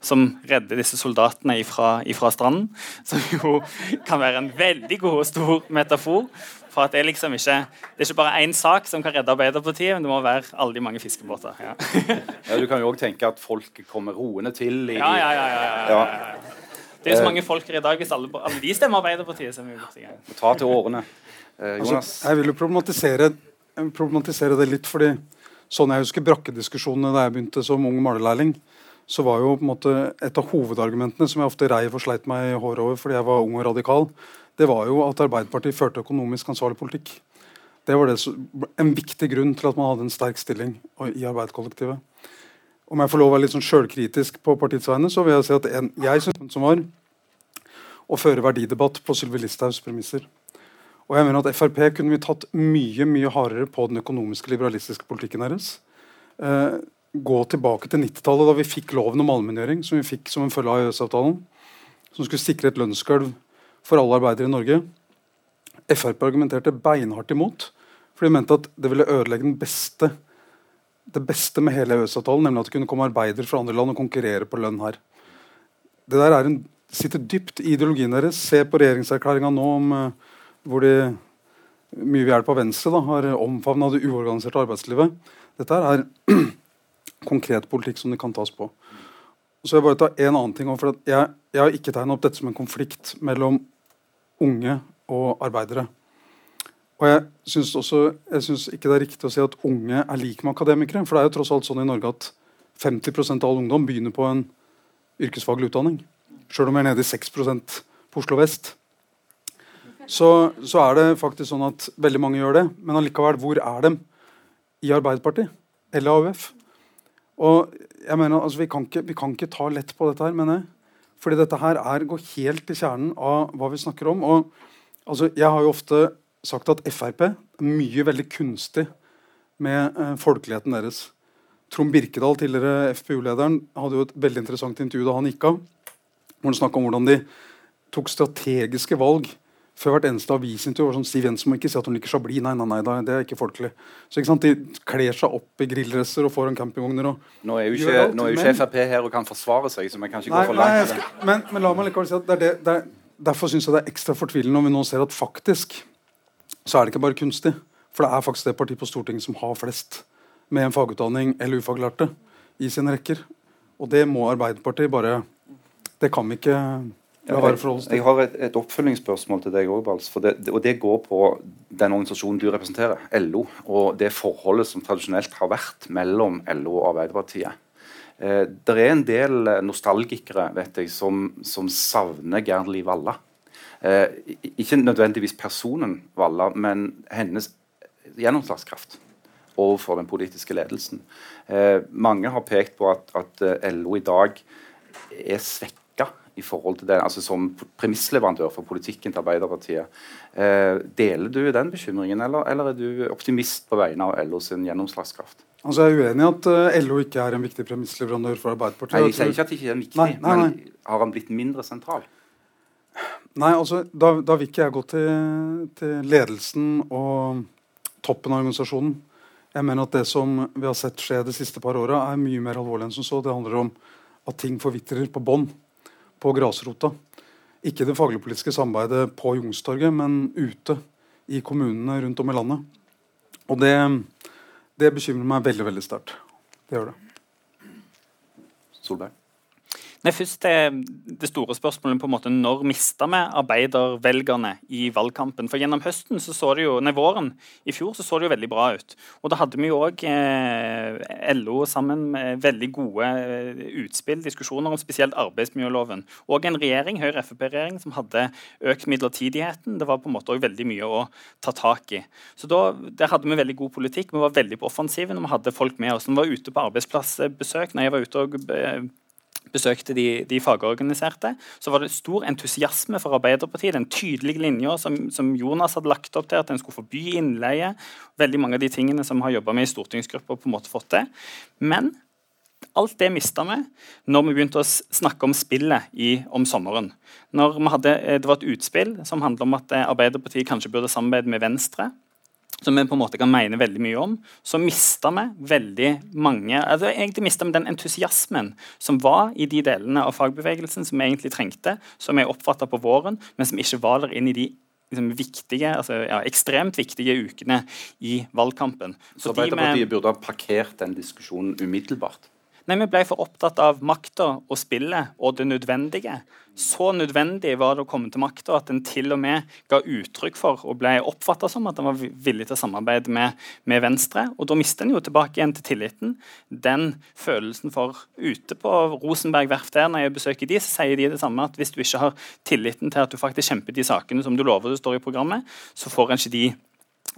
S5: som redder disse soldatene ifra, ifra, stranden. Som jo kan være en veldig god og stor metafor. For at det er liksom ikke det er ikke bare én sak som kan redde Arbeiderpartiet, men det må være alle de mange fiskebåter. Ja.
S2: ja, du kan jo òg tenke at folk kommer roende til i
S5: Ja, ja, ja. ja, ja. Det er så mange folk her i dag. Hvis alle, alle de stemmer Arbeiderpartiet, er vi i gang.
S2: Ta til årene. Eh, Jonas?
S4: Altså, jeg vil jo problematisere, problematisere det litt, fordi sånn jeg husker brakkediskusjonene da jeg begynte som ung malerlærling, så var jo på en måte et av hovedargumentene som jeg ofte reiv og sleit meg i håret over fordi jeg var ung og radikal, det var jo at Arbeiderpartiet førte økonomisk ansvarlig politikk. Det var det, en viktig grunn til at man hadde en sterk stilling i arbeiderkollektivet. Om jeg får lov å være litt sånn sjølkritisk på partiets vegne, så vil jeg si at en, jeg syns som var å føre verdidebatt på Sylvi Listhaugs premisser. Og jeg mener at Frp kunne vi tatt mye mye hardere på den økonomiske liberalistiske politikken deres. Eh, gå tilbake til 90-tallet, da vi fikk loven om allmenngjøring, som vi fikk som en følge av EØS-avtalen, som skulle sikre et lønnsgulv for alle arbeidere i Norge. Frp argumenterte beinhardt imot, for de mente at det ville ødelegge beste, det beste med hele EØS-avtalen, nemlig at det kunne komme arbeidere fra andre land og konkurrere på lønn her. Det der en, sitter dypt i ideologien deres. Se på regjeringserklæringa nå om uh, hvor de mye ved hjelp av Venstre da, har omfavna det uorganiserte arbeidslivet. Dette er konkret politikk som det kan tas på. Så jeg bare ta en annen ting. For jeg, jeg har ikke tegna opp dette som en konflikt mellom unge og arbeidere. Og jeg syns også jeg synes ikke det er riktig å si at unge er lik med akademikere. For det er jo tross alt sånn i Norge at 50% av all ungdom begynner på en yrkesfaglig utdanning. Sjøl om vi er nede i 6 på Oslo vest. Så, så, er det faktisk sånn at veldig mange gjør det. Men allikevel, hvor er dem? I Arbeiderpartiet eller AUF? Og jeg mener, altså, vi, kan ikke, vi kan ikke ta lett på dette her, mener jeg. Fordi dette her er, går helt til kjernen av hva vi snakker om. Og altså, jeg har jo ofte sagt at Frp er mye veldig kunstig med eh, folkeligheten deres. Trond Birkedal, tidligere FpU-lederen, hadde jo et veldig interessant intervju da han gikk av. Hvor han snakka om hvordan de tok strategiske valg før hvert eneste avisintervju. Sånn, Siv Jensen må ikke si at hun liker Chablis. Nei, nei, nei, det er ikke folkelig. Så ikke sant, De kler seg opp i grilldresser og foran campingvogner.
S2: Nå er jo ikke, nå er jo ikke Frp her og kan forsvare seg, så vi kan ikke nei, gå for langt.
S4: Nei, men, men, la meg likevel si at det er det, det er, derfor syns jeg det er ekstra fortvilende når vi nå ser at faktisk så er det ikke bare kunstig. For det er faktisk det partiet på Stortinget som har flest med en fagutdanning eller ufaglærte i sine rekker. Og det må Arbeiderpartiet bare Det kan vi ikke oss
S2: til. Jeg har et, et oppfølgingsspørsmål til deg òg, Bals. Det, og det går på den organisasjonen du representerer, LO, og det forholdet som tradisjonelt har vært mellom LO og Arbeiderpartiet. Eh, det er en del nostalgikere vet jeg, som, som savner Gerd Liv Valla. Eh, ikke nødvendigvis personen Valla, men hennes gjennomslagskraft overfor den politiske ledelsen. Eh, mange har pekt på at, at, eh, LO i dag er svekka i forhold til det, altså som premissleverandør for politikken til Arbeiderpartiet. Eh, deler du den bekymringen, eller, eller, er du optimist på vegne av LO sin gjennomslagskraft?
S4: Altså Jeg er uenig i at uh, LO ikke er en viktig premissleverandør for Arbeiderpartiet.
S2: Nei, Jeg sier ikke at det ikke er viktig, nei, nei, nei. men har han blitt mindre sentral?
S4: Nei, altså Da, da vil ikke jeg gå til, til ledelsen og toppen av organisasjonen. Jeg mener at Det som vi har sett skje de siste par åra, er mye mer alvorlig enn som så. Det handler om at ting forvitrer på bånn, på grasrota. Ikke det fagligpolitiske samarbeidet på Youngstorget, men ute i kommunene rundt om i landet. Og det, det bekymrer meg veldig veldig sterkt. Det gjør det.
S2: Solberg?
S5: Nei, først det, det, store spørsmålet på en måte, Når mista vi arbeidervelgerne i valgkampen? For Gjennom høsten, så så det jo, nei, våren i fjor så så det jo veldig bra ut. Og Da hadde vi jo òg eh, LO sammen med veldig gode eh, utspill, diskusjoner om spesielt arbeidsmiljøloven. Og en regjering, Høyre-Frp-regjering som hadde økt midlertidigheten. Det var på en måte også veldig mye å ta tak i. Så da, Der hadde vi veldig god politikk. Vi var veldig på offensiven vi hadde folk med oss. Vi var ute på arbeidsplassbesøk. Nei, jeg var ute og eh, besøkte de, de, fagorganiserte, så var det stor entusiasme for Arbeiderpartiet. Den tydelige linja som, som, Jonas hadde lagt opp til, at en skulle forby innleie. Veldig mange av de tingene som har jobba med i stortingsgruppa, på en måte fått til. Men alt det mista vi når vi begynte å snakke om spillet i, om sommeren. Når hadde, det var et utspill som handla om at Arbeiderpartiet kanskje burde samarbeide med Venstre som vi på en måte kan mene veldig mye om, så mista vi veldig mange altså Egentlig mista vi den entusiasmen som var i de delene av fagbevegelsen som vi egentlig trengte, som jeg oppfatta på våren, men som ikke var der inn i de liksom, viktige, altså, ja, ekstremt viktige ukene i valgkampen.
S2: Så, så Arbeiderpartiet burde ha parkert den diskusjonen umiddelbart?
S5: Nei, Vi ble for opptatt av makta og spillet og det nødvendige. Så nødvendig var det å komme til makta at en til og med ga uttrykk for og ble oppfatta som at en var villig til å samarbeide med, med Venstre. Og da mister en jo tilbake igjen til tilliten. Den følelsen for Ute på Rosenberg verft der, når jeg besøker de, så sier de det samme at hvis du ikke har tilliten til at du faktisk kjemper de sakene som du lover du står i programmet, så får en ikke de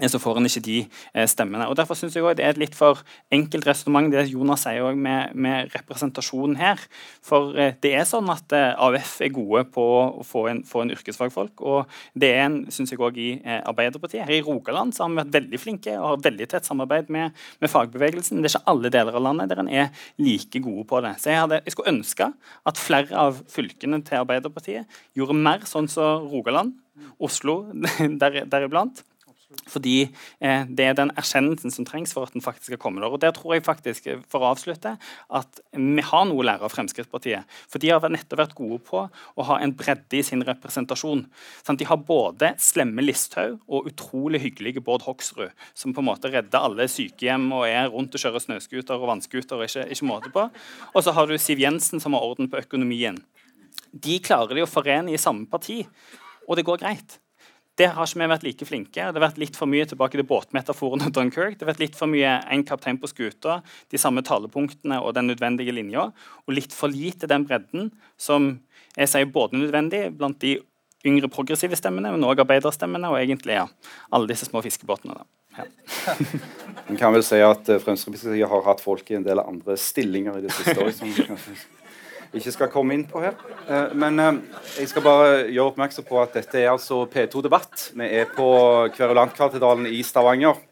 S5: så får en ikke de eh, stemmene. Og Derfor synes jeg også det er et litt for enkelt resonnement det Jonas sier med, med representasjonen her. For eh, det er sånn at eh, AUF er gode på å få en, få en yrkesfagfolk. Og det er en, synes jeg også i Arbeiderpartiet. Her i Rogaland så har vi vært veldig flinke og har veldig tett samarbeid med, med fagbevegelsen. Det er ikke alle deler av landet der en er like gode på det. Så jeg, hadde, jeg skulle ønske at flere av fylkene til Arbeiderpartiet gjorde mer sånn som Rogaland, Oslo deriblant. Der fordi eh, det er den erkjennelsen som trengs for at den faktisk skal komme der. Og der tror jeg faktisk, eh, for å avslutte, at vi har noe å lære av Fremskrittspartiet. For de har nettopp vært gode på å ha en bredde i sin representasjon. Sånn, de har både slemme Listhaug og utrolig hyggelige Bård Hoksrud, som på en måte redder alle sykehjem og er rundt og kjører snøscooter og vannscooter. Ikke, ikke måte på. Og så har du Siv Jensen, som har orden på økonomien. De klarer de å forene i samme parti, og det går greit. Der har ikke vi vært like flinke. Det har vært litt for mye tilbake til båtmetaforen og Dunkirk. Det har vært litt for mye én kaptein på skuta, de samme talepunktene og den nødvendige linja. Og litt for lite den bredden som jeg sier både nødvendig blant de yngre progressive stemmene, men òg arbeiderstemmene, og egentlig ja, alle disse små fiskebåtene. da. Ja.
S2: Man kan vel si at eh, Fremskrittspartiet har hatt folk i en del andre stillinger i det siste kanskje ikke skal komme inn på her. Eh, men eh, jeg skal bare gjøre oppmerksom på at dette er altså P2 Debatt. Vi er på Kverulantkatedralen i Stavanger.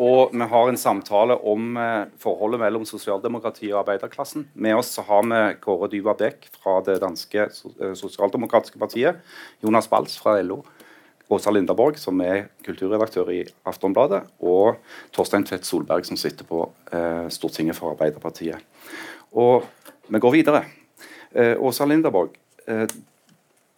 S2: Og vi har en samtale om forholdet mellom sosialdemokratiet og arbeiderklassen. Med oss har vi Kåre Dyba Bech fra det danske sosialdemokratiske partiet. Jonas Bals fra LO. Åsa Linderborg, som er kulturredaktør i Aftonbladet, og Torstein Tvedt Solberg, som sitter på eh, Stortinget for Arbeiderpartiet. Og vi går videre. Eh, Åsa Linderborg, eh,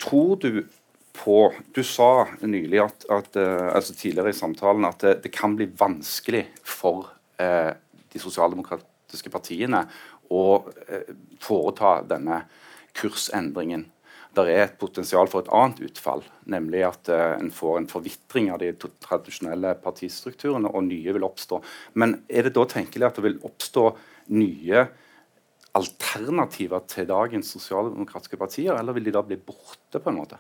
S2: tror du på Du sa nylig at, at eh, altså tidligere i samtalen at det, det kan bli vanskelig for eh, de sosialdemokratiske partiene å eh, foreta denne kursendringen det er et potensial for et annet utfall, nemlig at eh, en får en forvitring av de tradisjonelle partistrukturene, og nye vil oppstå. Men er det da tenkelig at det vil oppstå nye alternativer til dagens sosialdemokratiske partier, eller vil de da bli borte på en måte?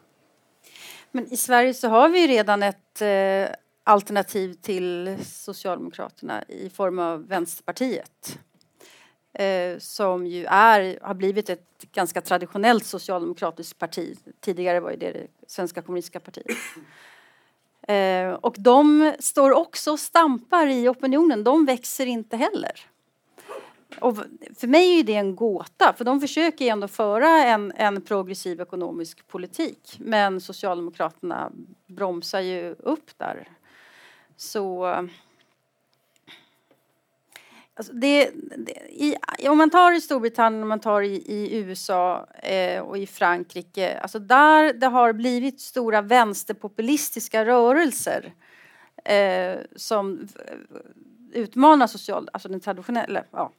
S1: Men i Sverige så har vi redan et uh, alternativ til Socialdemokraterna i form av Vänsterpartiet eh, som jo er, har blivit et ganske traditionellt sosialdemokratisk parti. Tidligere var det det svenska kommunistiska partiet. Eh, og de står også og stampar i opinionen. De vokser ikke heller. Och för mig är det en gåta, för de försöker ändå föra en, en progressiv ekonomisk politik. Men Socialdemokraterna bromsar ju upp där. Så Alltså det, det, i, om man tar i Storbritannien, om man tar i, i USA eh, och i Frankrike, alltså där det har blivit stora vänsterpopulistiska rörelser eh, som utmanar social, alltså den traditionella ja,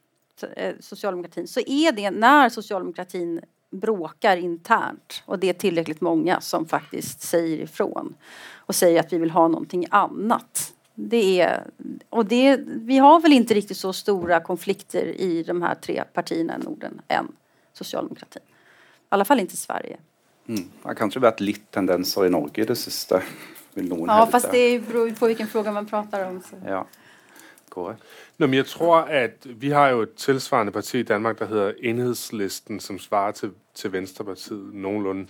S1: socialdemokratin, så är det när socialdemokratin bråkar internt och det är tillräckligt många som faktiskt säger ifrån och säger att vi vill ha någonting annat det är, och det, vi har väl inte riktigt så stora konflikter i de här tre partierna i Norden än socialdemokratin. I alla fall inte i Sverige.
S2: Mm. Det har kanskje vært litt tendenser i Norge det
S1: noen ja, fast det beror på hvilken fråga man prater om. Så.
S2: Ja. Kåre?
S3: Nå, men jeg tror, at vi har jo et tilsvarende parti i Danmark, der hedder Enhedslisten, som svarer til, til Venstrepartiet nogenlunde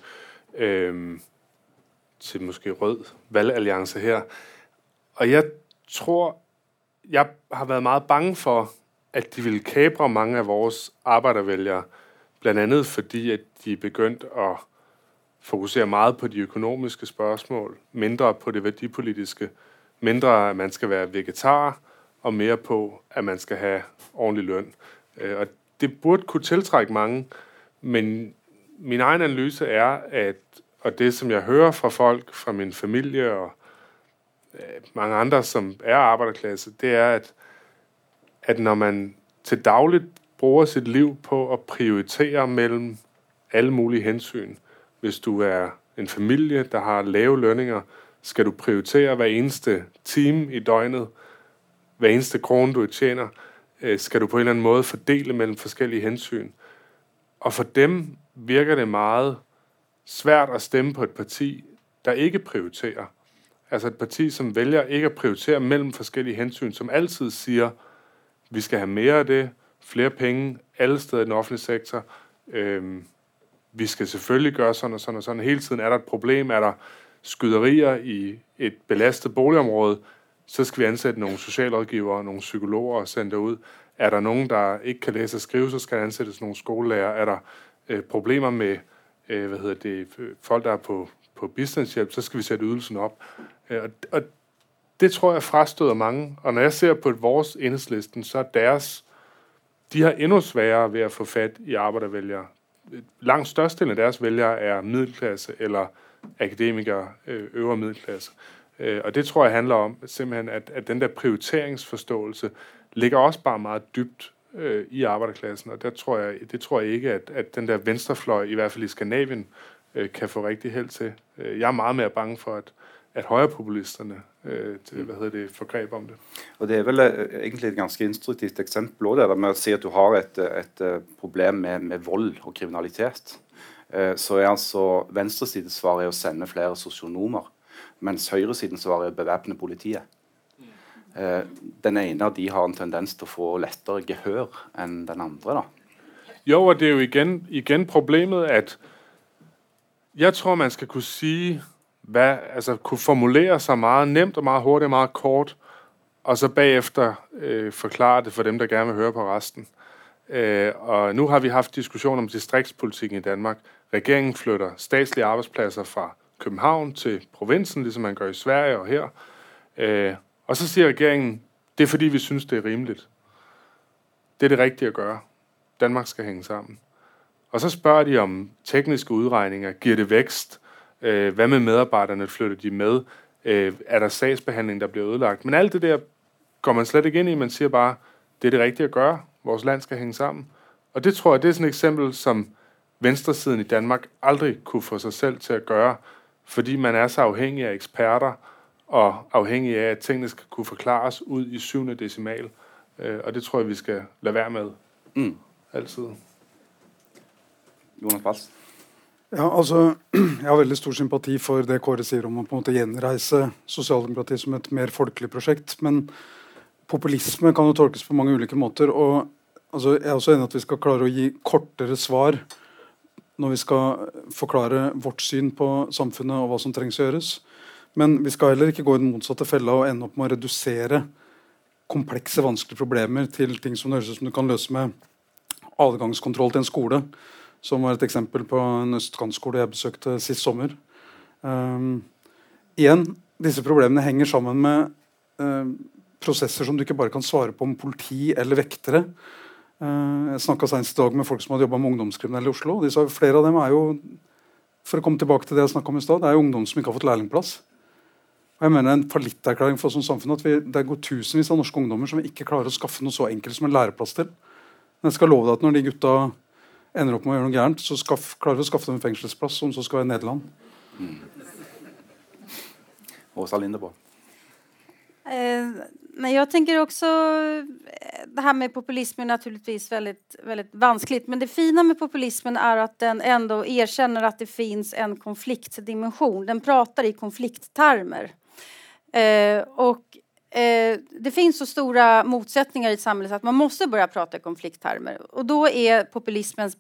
S3: Øhm, til måske rød valgalliance her. Og jeg tror, jeg har været meget bange for, at de ville kapre mange af vores arbejdervælgere, andet fordi, at de er begyndt at fokusere meget på de økonomiske spørgsmål, mindre på det værdipolitiske, mindre at man skal være vegetar, og mer på, at man skal ha ordentlig løn. Øh, og det burde kunne tiltrække mange, men min egen analyse er, at, og det som jeg hører fra folk, fra min familie og Øh, mange andre, som er arbejderklasse, det er, at, at når man til daglig bruger sitt liv på at prioritere mellom alle mulige hensyn, hvis du er en familie, der har lave lønninger, skal du prioritere hver eneste time i døgnet, hver eneste krone, du tjener, øh, skal du på en eller anden måde fordele mellem forskellige hensyn. Og for dem virker det meget svært at stemme på et parti, der ikke prioriterer. Altså et parti, som vælger ikke at prioritere mellem forskellige hensyn, som altid siger, vi skal have mere af det, flere penge alle steder i den offentlige sektor. Øhm, vi skal selvfølgelig gøre sådan og sådan og sådan. Hele tiden er der et problem, er der skyderier i et belastet boligområde, så skal vi ansætte nogle socialrådgivere, nogle psykologer og sende det ud. Er der nogen, der ikke kan læse og skrive, så skal der ansættes nogle skolelærer. Er der øh, problemer med øh, hvad hedder det, folk, der er på, på bistandshjælp, så skal vi sætte ydelsen op. Øh, og, og det tror jeg frastøder mange. Og når jeg ser på vores enhedslisten, så er deres, de har endnu sværere ved at få fat i arbejdervælgere. Langt størstedelen af deres vælgere er middelklasse eller akademikere øh, øvre middelklasse. Øh, og det tror jeg handler om simpelthen, at, at den der prioriteringsforståelse ligger også bare meget dybt øh, i arbejderklassen, og der tror jeg, det tror jeg ikke, at, at den der venstrefløj, i hvert fald i Skandinavien, øh, kan få rigtig held til. Jeg er meget mere bange for, at, at højrepopulisterne øh, til, det, får greb om det.
S2: Og Det er vel egentlig et ganske instruktivt eksempel også, det der med å si at du har et, et problem med, med vold og kriminalitet. Så er altså venstresidens svar er å sende flere sosionomer, mens høyresiden svarer bevæpne politiet. Eh, den ene av de har en tendens til å få lettere gehør enn den andre. da.
S3: Jo, og det er jo igen, igen problemet, at jeg tror, man skal kunne sige, hva, altså kunne formulere seg meget nemt og meget hurtig og meget kort, og så bagefter øh, forklare det for dem, der gerne vil høre på resten. Øh, og nu har vi haft diskussion om distriktspolitikken i Danmark. Regeringen flytter statslige arbejdspladser fra København til provinsen, ligesom man gør i Sverige og her. Øh, og så siger regeringen, det er fordi, vi synes, det er rimeligt. Det er det rigtige at gøre. Danmark skal hænge sammen. Og så spørger de om tekniske udregninger. Giver det vækst? Øh, hvad med medarbejderne? Flytter de med? Øh, er der sagsbehandling, der bliver ødelagt? Men alt det der går man slet ikke ind i. Man siger bare, det er det rigtige at gøre. Vores land skal hænge sammen. Og det tror jeg, det er sådan et eksempel, som venstresiden i Danmark aldrig kunne få sig selv til at gøre, fordi man er så afhængig af eksperter, og afhængig af, at tingene skal kunne forklares ud i syvende decimal. Øh, og det tror jeg, vi skal lade være med.
S2: Mm.
S3: Altid.
S2: Jonas Pals?
S4: Ja, altså, Jeg har veldig stor sympati for det Kåre sier om å på en måte gjenreise sosialdemokratiet som et mer folkelig prosjekt. Men populisme kan jo tolkes på mange ulike måter. og altså, Jeg er også enig at vi skal klare å gi kortere svar når vi skal forklare vårt syn på samfunnet og hva som trengs å gjøres. Men vi skal heller ikke gå i den motsatte fella og ende opp med å redusere komplekse, vanskelige problemer til ting som det høres ut som du kan løse med adgangskontroll til en skole som var et eksempel på en østkantskole jeg besøkte sist sommer. Um, igjen, disse problemene henger sammen med um, prosesser som du ikke bare kan svare på om politi eller vektere. Uh, jeg snakka senest i dag med folk som hadde jobba med ungdomskriminelle i Oslo. De sa Flere av dem er jo for å komme tilbake til det jeg om i sted, det er jo ungdom som ikke har fått lærlingplass. Og jeg mener en fallitterklæring for oss som samfunn at vi, Det går tusenvis av norske ungdommer som vi ikke klarer å skaffe noe så enkelt som en læreplass til. Men jeg skal love deg at når de gutta ender opp med å gjøre noe gærent, så skaff, klarer vi å skaffe dem en fengselsplass, som så skal være i Nederland. Mm.
S2: Åsa Lindeborg.
S1: Eh, men jeg tenker også eh, det här med populism är naturligtvis väldigt, väldigt vanskligt. Men det fina med populismen är att den ändå erkänner att det finns en konfliktdimension. Den pratar i konflikttermer. Eh, och eh, det finns så stora motsättningar i ett samhälle så att man måste börja prata i konflikttermer. Och då är populismens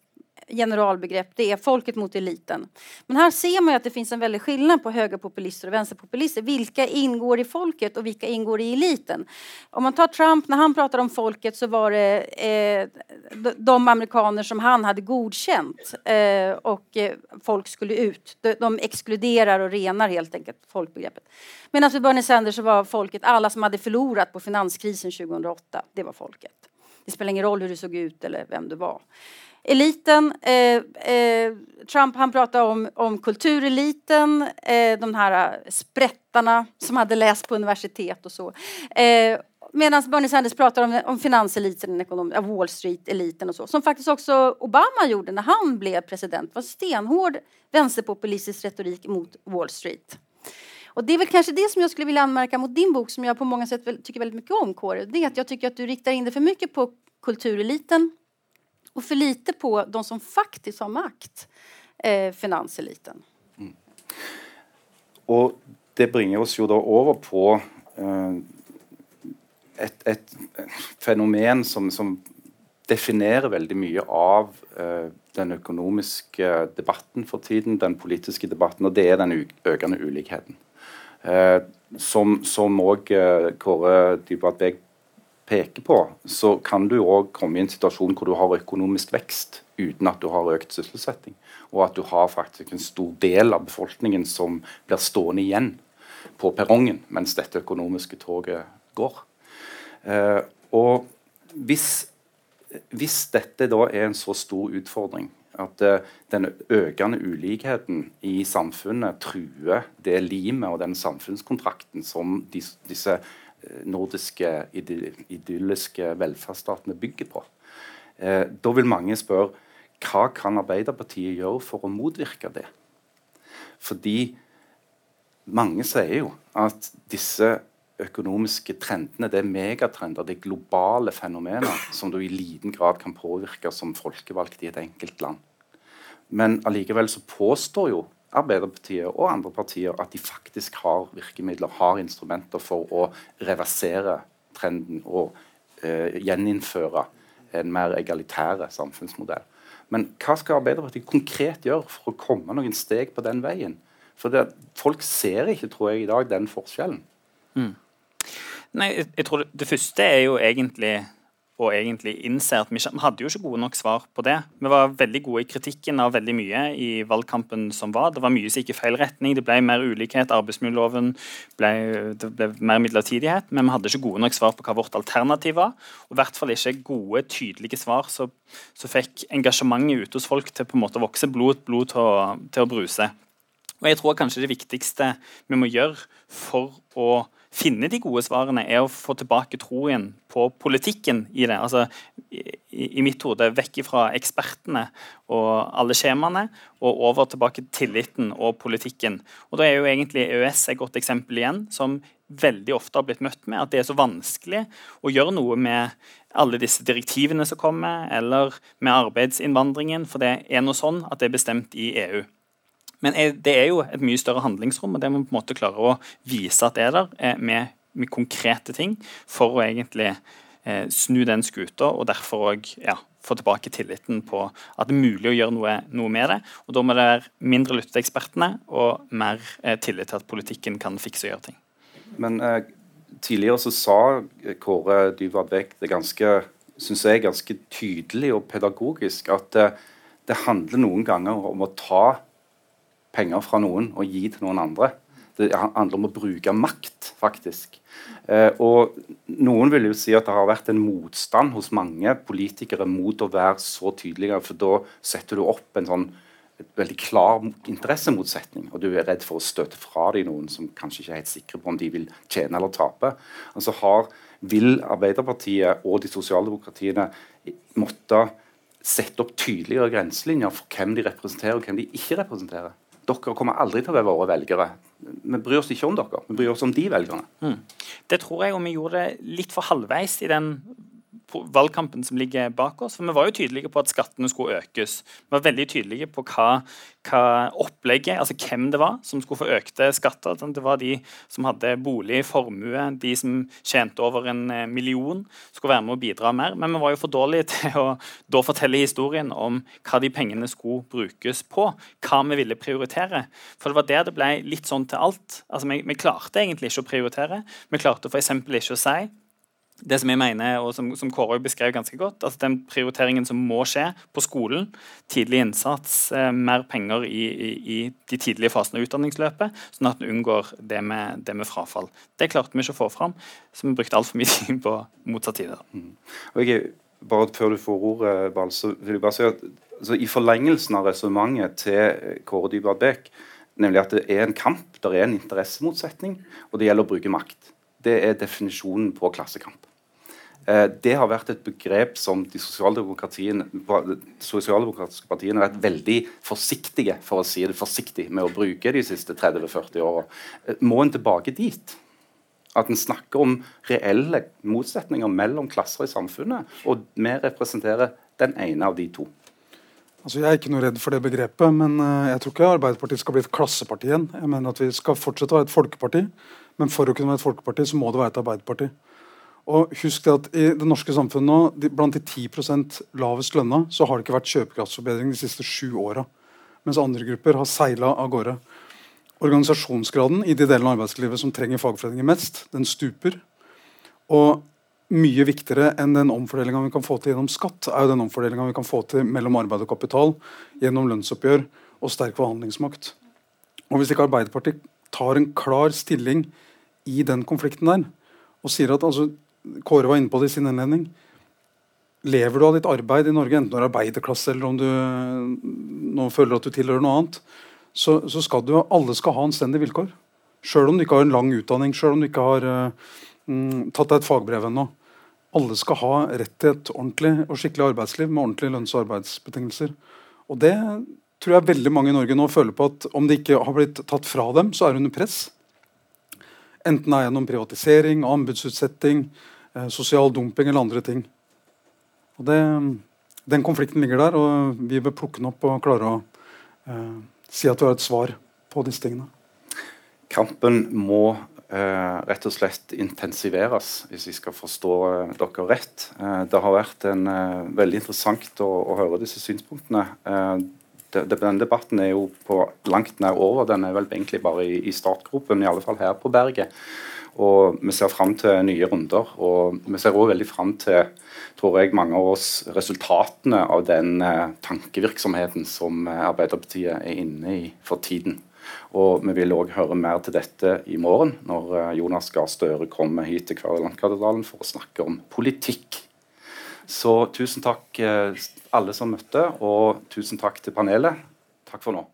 S1: generalbegrepp, det är folket mot eliten. Men her ser man at det finns en väldig skillnad på högerpopulister og vänsterpopulister. Vilka ingår i folket og vilka ingår i eliten? Om man tar Trump, når han prater om folket så var det eh, de amerikaner som han hadde godkänt eh, och eh, folk skulle ut. De, de, ekskluderer og renar helt enkelt folkbegreppet. Medan för Bernie Sanders så var folket alle som hadde förlorat på finanskrisen 2008, det var folket. Det spelar ingen roll hur du såg ut eller vem du var. Eliten, eh, eh, Trump han pratade om, om kultureliten, eh, de här sprättarna som hade läst på universitet och så. Eh, Medan Bernie Sanders pratar om, om finanseliten, ekonom, Wall Street-eliten och så. Som faktiskt också Obama gjorde när han blev president. Det var stenhård vänsterpopulistisk retorik mot Wall Street. Och det är väl kanske det som jag skulle vilja anmärka mot din bok som jag på många sätt tycker väldigt mycket om, Kåre. Det är att jag tycker att du riktar in dig för mycket på kultureliten och för lite på de som faktiskt har makt, eh, finanseliten. Mm.
S2: Og det bringer oss jo da over på eh, et, et, fenomen som, som, definerer veldig mye av eh, den økonomiske debatten for tiden, den politiske debatten, og det er den økende ulikheten. Eh, som òg eh, Kåre Dybwad Beg peker på, så kan du òg komme i en situasjon hvor du har økonomisk vekst uten at du har økt sysselsetting. Og at du har faktisk en stor del av befolkningen som blir stående igjen på perrongen mens dette økonomiske toget går. Eh, og hvis, hvis, dette da er en så stor utfordring at eh, den økende ulikheten i samfunnet truer det limet og den samfunnskontrakten som disse, disse nordiske idylliske velferdsstatene bygger på. Eh, da vil mange spørre hva kan Arbeiderpartiet gjøre for å motvirke det? Fordi mange sier jo at disse økonomiske trendene det er megatrender, det er globale fenomener som du i liten grad kan påvirke som folkevalgt i et enkelt land. Men allikevel så påstår jo Arbeiderpartiet og andre partier at de faktisk har virkemidler, har instrumenter for å reversere trenden og eh, gjeninnføre en mer egalitær samfunnsmodell. Men hva skal Arbeiderpartiet konkret gjøre for å komme noen steg på den veien? For det, folk ser ikke, tror jeg, i dag den forskjellen. Mm.
S5: Nei, jeg, tror det, det, første er jo egentlig å egentlig innse at vi hadde jo ikke gode nok svar på det. Vi var veldig gode i kritikken av veldig mye i valgkampen som var. Det var mye som gikk i feil retning. Det ble mer ulikhet. Arbeidsmiljøloven ble, det ble mer midlertidighet. Men vi hadde ikke gode nok svar på hva vårt alternativ var. Og i hvert fall ikke gode, tydelige svar som fikk engasjementet ute hos folk til på en måte å vokse, blod, blod til å, til å bruse. Og jeg tror kanskje det viktigste vi må gjøre for å finne de gode svarene, er å få tilbake troen på politikken i det. Altså, i, i mitt hode vekk fra ekspertene og alle skjemaene, og over tilbake tilliten og politikken. Og Da er jo egentlig EØS et godt eksempel igjen, som veldig ofte har blitt møtt med at det er så vanskelig å gjøre noe med alle disse direktivene som kommer, eller med arbeidsinnvandringen, for det er noe sånn at det er bestemt i EU. Men det er jo et mye større handlingsrom, og det må vi på en måte klare å vise at det er der, eh, med, med konkrete ting, for å egentlig eh, snu den skuta, og derfor òg ja, få tilbake tilliten på at det er mulig å gjøre noe, noe med det. Og Da må det være mindre lytte til ekspertene og mer eh, tillit til at politikken kan fikse og gjøre ting.
S2: Men eh, tidligere så sa Kåre Dyvard Vek det ganske synes jeg, ganske tydelig og pedagogisk at eh, det handler noen ganger om å ta penger fra noen og gi til noen andre. Det handler om å bruke makt, faktisk. Eh, og Noen vil jo si at det har vært en motstand hos mange politikere mot å være så tydelige, for da setter du opp en sånn veldig klar interessemotsetning, og du er redd for å støte fra deg noen som kanskje ikke er helt sikre på om de vil tjene eller tape. Altså har, Vil Arbeiderpartiet og de sosialdemokratiene måtte sette opp tydeligere grenselinjer for hvem de representerer og hvem de ikke representerer? Dere kommer aldri til å være våre velgere. Vi bryr oss ikke om dere, vi bryr oss om de velgerne. Mm.
S5: Det tror jeg, og vi gjorde litt for halvveis i den valgkampen som ligger bak oss. For vi var jo tydelige på at skattene skulle økes. Vi var veldig tydelige på hva, hva opplegget, altså hvem det var som skulle få økte skatter. Det var de som hadde bolig, formue, de som tjente over en eh, million, skulle være med å bidra mer. Men vi var jo for dårlige til å da fortelle historien om hva de pengene skulle brukes på. Hva vi ville prioritere. For det var der det ble litt sånn til alt. Altså, vi, vi klarte egentlig ikke å prioritere. Vi klarte f.eks. ikke å si det som jeg mener, og som, som Kåre beskrev ganske godt, altså den prioriteringen som må skje på skolen, tidlig innsats, eh, mer penger i, i, i, de tidlige fasene av utdanningsløpet, sånn at en unngår det med, det med, frafall. Det klarte vi ikke å få fram, så vi brukte altfor mye tid på motsatt tid. Mm.
S2: Okay, bare Før du får ordet, Bal, så vil jeg bare si at altså, i forlengelsen av resonnementet til Kåre Dybwad Bech, nemlig at det er en kamp, det er en interessemotsetning, og det gjelder å bruke makt. Det er definisjonen på klassekamp. Eh, det har vært et begrep som de sosialdemokratiske partiene har vært veldig forsiktige for å si det forsiktig, med å bruke de siste 30-40 åra. Eh, må en tilbake dit? At en snakker om reelle motsetninger mellom klasser i samfunnet, og vi representerer den ene av de to.
S4: Altså, jeg er ikke noe redd for det begrepet, men eh, jeg tror ikke Arbeiderpartiet skal bli et klasseparti igjen. Jeg mener at Vi skal fortsette å være et folkeparti, men for å kunne være et folkeparti så må det være et arbeiderparti. Og husk det at I det norske samfunnet nå, blant de 10% lavest lønna så har det ikke vært kjøpekraftsforbedring de siste sju åra. Mens andre grupper har seila av gårde. Organisasjonsgraden i de delene av arbeidslivet som trenger fagforeninger mest, den stuper. Og mye viktigere enn den omfordelinga vi kan få til gjennom skatt, er jo den omfordelinga vi kan få til mellom arbeid og kapital gjennom lønnsoppgjør og sterk forhandlingsmakt. Og Hvis ikke Arbeiderpartiet tar en klar stilling i den konflikten der, og sier at altså, Kåre var inne på det i sin innledning. Lever du av ditt arbeid i Norge, enten du er arbeiderklasse eller om du nå føler at du tilhører noe annet, så, så skal du, alle skal ha anstendige vilkår. Sjøl om du ikke har en lang utdanning, sjøl om du ikke har uh, tatt deg et fagbrev ennå. Alle skal ha rett til et ordentlig og skikkelig arbeidsliv med ordentlige lønns- og arbeidsbetingelser. Og det tror jeg veldig mange i Norge nå føler på at om det ikke har blitt tatt fra dem, så er det under press. Enten det er gjennom privatisering, anbudsutsetting, eh, sosial dumping eller andre ting. Og det, den konflikten ligger der, og vi bør plukke den opp og klare å eh, si at vi har et svar på disse tingene.
S2: Kampen må rett og slett intensiveres, hvis vi skal forstå eh, dere rett. Eh, det har vært en, eh, veldig interessant å, å, høre disse synspunktene. Eh, de, det, denne debatten er jo på langt nær over. Den er vel egentlig bare i, i startgropen, i alle fall her på berget. Og vi ser fram til nye runder. Og vi ser òg veldig fram til, tror jeg, mange av oss resultatene av den eh, tankevirksomheten som eh, Arbeiderpartiet er inne i for tiden. Og vi vil òg høre mer til dette i morgen, når eh, Jonas Gahr Støre kommer hit til Kverulantkatedralen for å snakke om politikk. Så tusen takk eh, alle som møtte, og tusen takk til panelet. Takk for nå.